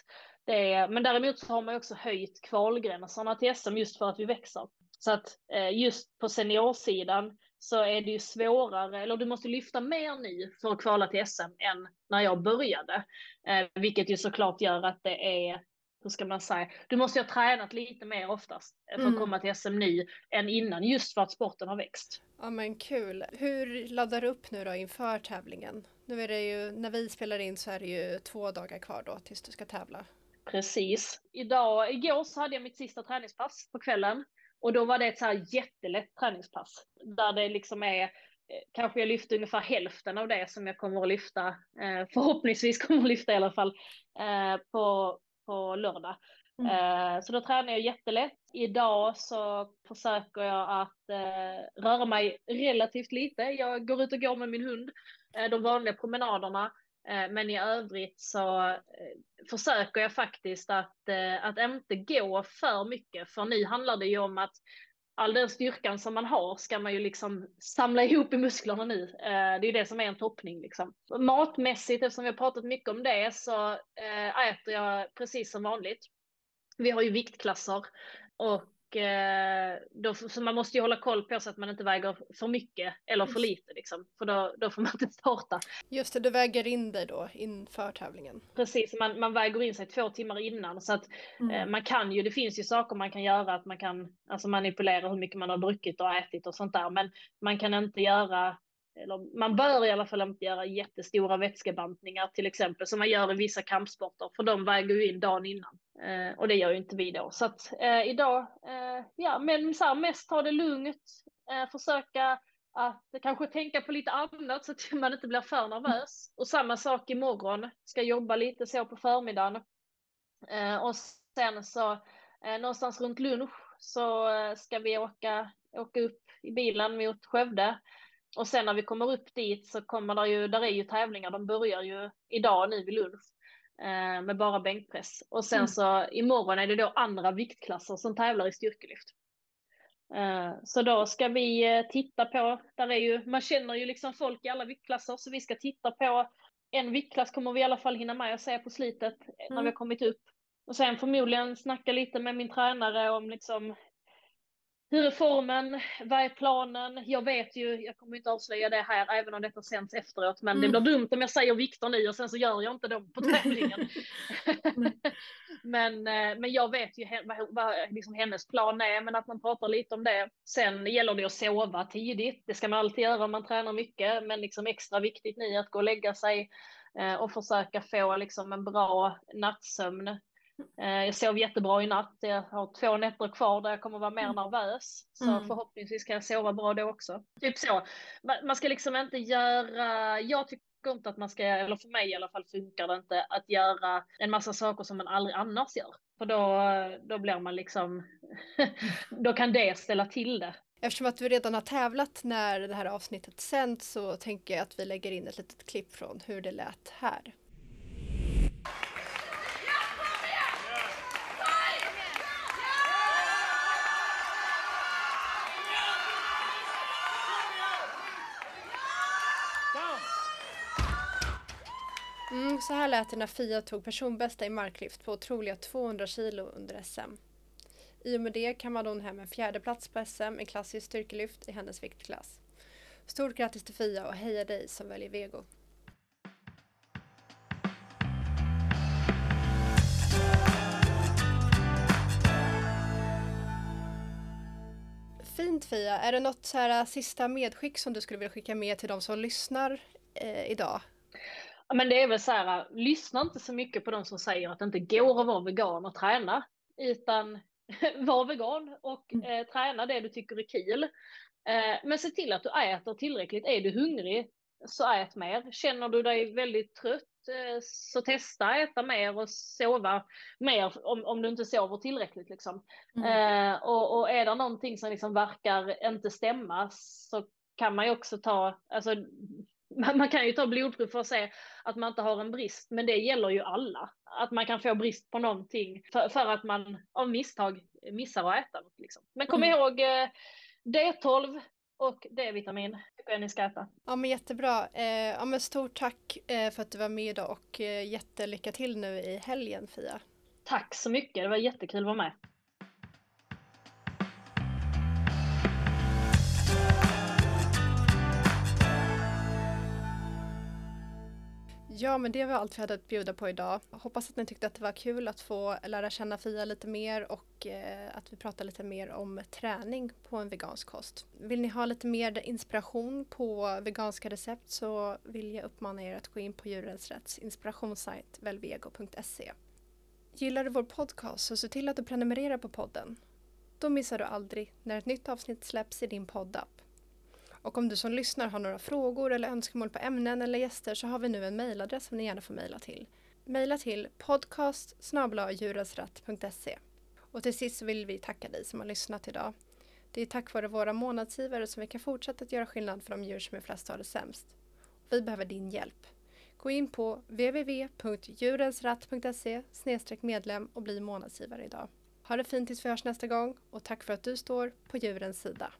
[SPEAKER 1] det är, men däremot så har man också höjt kvalgränserna till SM just för att vi växer. Så att just på seniorsidan så är det ju svårare, eller du måste lyfta mer nu för att kvala till SM än när jag började. Eh, vilket ju såklart gör att det är, hur ska man säga, du måste ju ha tränat lite mer oftast för att mm. komma till SM nu än innan, just för att sporten har växt.
[SPEAKER 2] Ja men kul. Hur laddar du upp nu då inför tävlingen? Nu är det ju, när vi spelar in så är det ju två dagar kvar då tills du ska tävla.
[SPEAKER 1] Precis. Idag, igår så hade jag mitt sista träningspass på kvällen. Och då var det ett så här jättelätt träningspass där det liksom är eh, kanske jag lyfter ungefär hälften av det som jag kommer att lyfta, eh, förhoppningsvis kommer att lyfta i alla fall, eh, på, på lördag. Mm. Så då tränar jag jättelätt. Idag så försöker jag att röra mig relativt lite. Jag går ut och går med min hund, de vanliga promenaderna. Eh, men i övrigt så eh, försöker jag faktiskt att, eh, att inte gå för mycket, för nu handlar det ju om att all den styrkan som man har ska man ju liksom samla ihop i musklerna nu. Det är ju det som är en toppning liksom. Matmässigt, eftersom vi har pratat mycket om det, så äter jag precis som vanligt. Vi har ju viktklasser och då, så man måste ju hålla koll på så att man inte väger för mycket eller för lite liksom. För då, då får man inte starta.
[SPEAKER 2] Just det, du väger in dig då inför tävlingen.
[SPEAKER 1] Precis, man, man väger in sig två timmar innan så att mm. eh, man kan ju, det finns ju saker man kan göra att man kan alltså manipulera hur mycket man har druckit och ätit och sånt där. Men man kan inte göra eller man bör i alla fall inte göra jättestora vätskebantningar till exempel som man gör i vissa kampsporter för de väger ju in dagen innan eh, och det gör ju inte vi då. Så att eh, idag, eh, ja men så här, mest ta det lugnt, eh, försöka att kanske tänka på lite annat så att man inte blir för nervös. Och samma sak imorgon, ska jobba lite så på förmiddagen. Eh, och sen så eh, någonstans runt lunch så eh, ska vi åka, åka upp i bilen mot Skövde och sen när vi kommer upp dit så kommer det ju, där är ju tävlingar, de börjar ju idag nu vid lunch eh, med bara bänkpress. Och sen mm. så imorgon är det då andra viktklasser som tävlar i styrkelyft. Eh, så då ska vi eh, titta på, där är ju, man känner ju liksom folk i alla viktklasser, så vi ska titta på en viktklass kommer vi i alla fall hinna med att se på slitet mm. när vi har kommit upp. Och sen förmodligen snacka lite med min tränare om liksom hur är formen? Vad är planen? Jag vet ju, jag kommer inte avslöja det här även om detta sänds efteråt, men mm. det blir dumt om jag säger Viktor nu och sen så gör jag inte dem på tävlingen. men, eh, men jag vet ju vad, vad liksom hennes plan är, men att man pratar lite om det. Sen gäller det att sova tidigt. Det ska man alltid göra om man tränar mycket, men liksom extra viktigt nu att gå och lägga sig eh, och försöka få liksom en bra nattsömn jag sov jättebra i natt. Jag har två nätter kvar där jag kommer vara mer mm. nervös. Så mm. förhoppningsvis kan jag sova bra då också. Typ så. Man ska liksom inte göra, jag tycker inte att man ska, eller för mig i alla fall funkar det inte, att göra en massa saker som man aldrig annars gör. För då, då blir man liksom, då kan det ställa till det.
[SPEAKER 2] Eftersom att vi redan har tävlat när det här avsnittet sänds så tänker jag att vi lägger in ett litet klipp från hur det lät här. Mm, så här lät det när Fia tog personbästa i marklyft på otroliga 200 kilo under SM. I och med det kammade hon hem en fjärdeplats på SM i klassisk styrkelyft i hennes viktklass. Stort grattis till Fia och heja dig som väljer vego. Fint Fia. Är det något så här, sista medskick som du skulle vilja skicka med till de som lyssnar eh, idag?
[SPEAKER 1] Men det är väl så här, lyssna inte så mycket på de som säger att det inte går att vara vegan och träna, utan var vegan och mm. eh, träna det du tycker är kul. Eh, men se till att du äter tillräckligt. Är du hungrig så ät mer. Känner du dig väldigt trött eh, så testa äta mer och sova mer om, om du inte sover tillräckligt. Liksom. Mm. Eh, och, och, är det någonting som liksom verkar inte stämma så kan man ju också ta, alltså man, kan ju ta blodprov för att se att man inte har en brist, men det gäller ju alla. Att man kan få brist på någonting för, för att man av misstag missar att äta något. Liksom. Men kom mm. ihåg eh, D12 och D-vitamin tycker jag ni ska äta.
[SPEAKER 2] Ja men jättebra. Eh, ja, men stort tack eh, för att du var med idag och jättelycka till nu i helgen Fia.
[SPEAKER 1] Tack så mycket, det var jättekul att vara med.
[SPEAKER 2] Ja, men det var allt vi hade att bjuda på idag. Hoppas att ni tyckte att det var kul att få lära känna Fia lite mer och eh, att vi pratar lite mer om träning på en vegansk kost. Vill ni ha lite mer inspiration på veganska recept så vill jag uppmana er att gå in på Djurens Rätts inspirationssajt velvego.se. Gillar du vår podcast så se till att du prenumererar på podden. Då missar du aldrig när ett nytt avsnitt släpps i din poddapp. Och om du som lyssnar har några frågor eller önskemål på ämnen eller gäster så har vi nu en mejladress som ni gärna får mejla till. Mejla till podcast Och till sist vill vi tacka dig som har lyssnat idag. Det är tack vare våra månadsgivare som vi kan fortsätta att göra skillnad för de djur som är flest har det sämst. Vi behöver din hjälp. Gå in på www.djurensratt.se medlem och bli månadsgivare idag. Ha det fint tills vi hörs nästa gång och tack för att du står på djurens sida.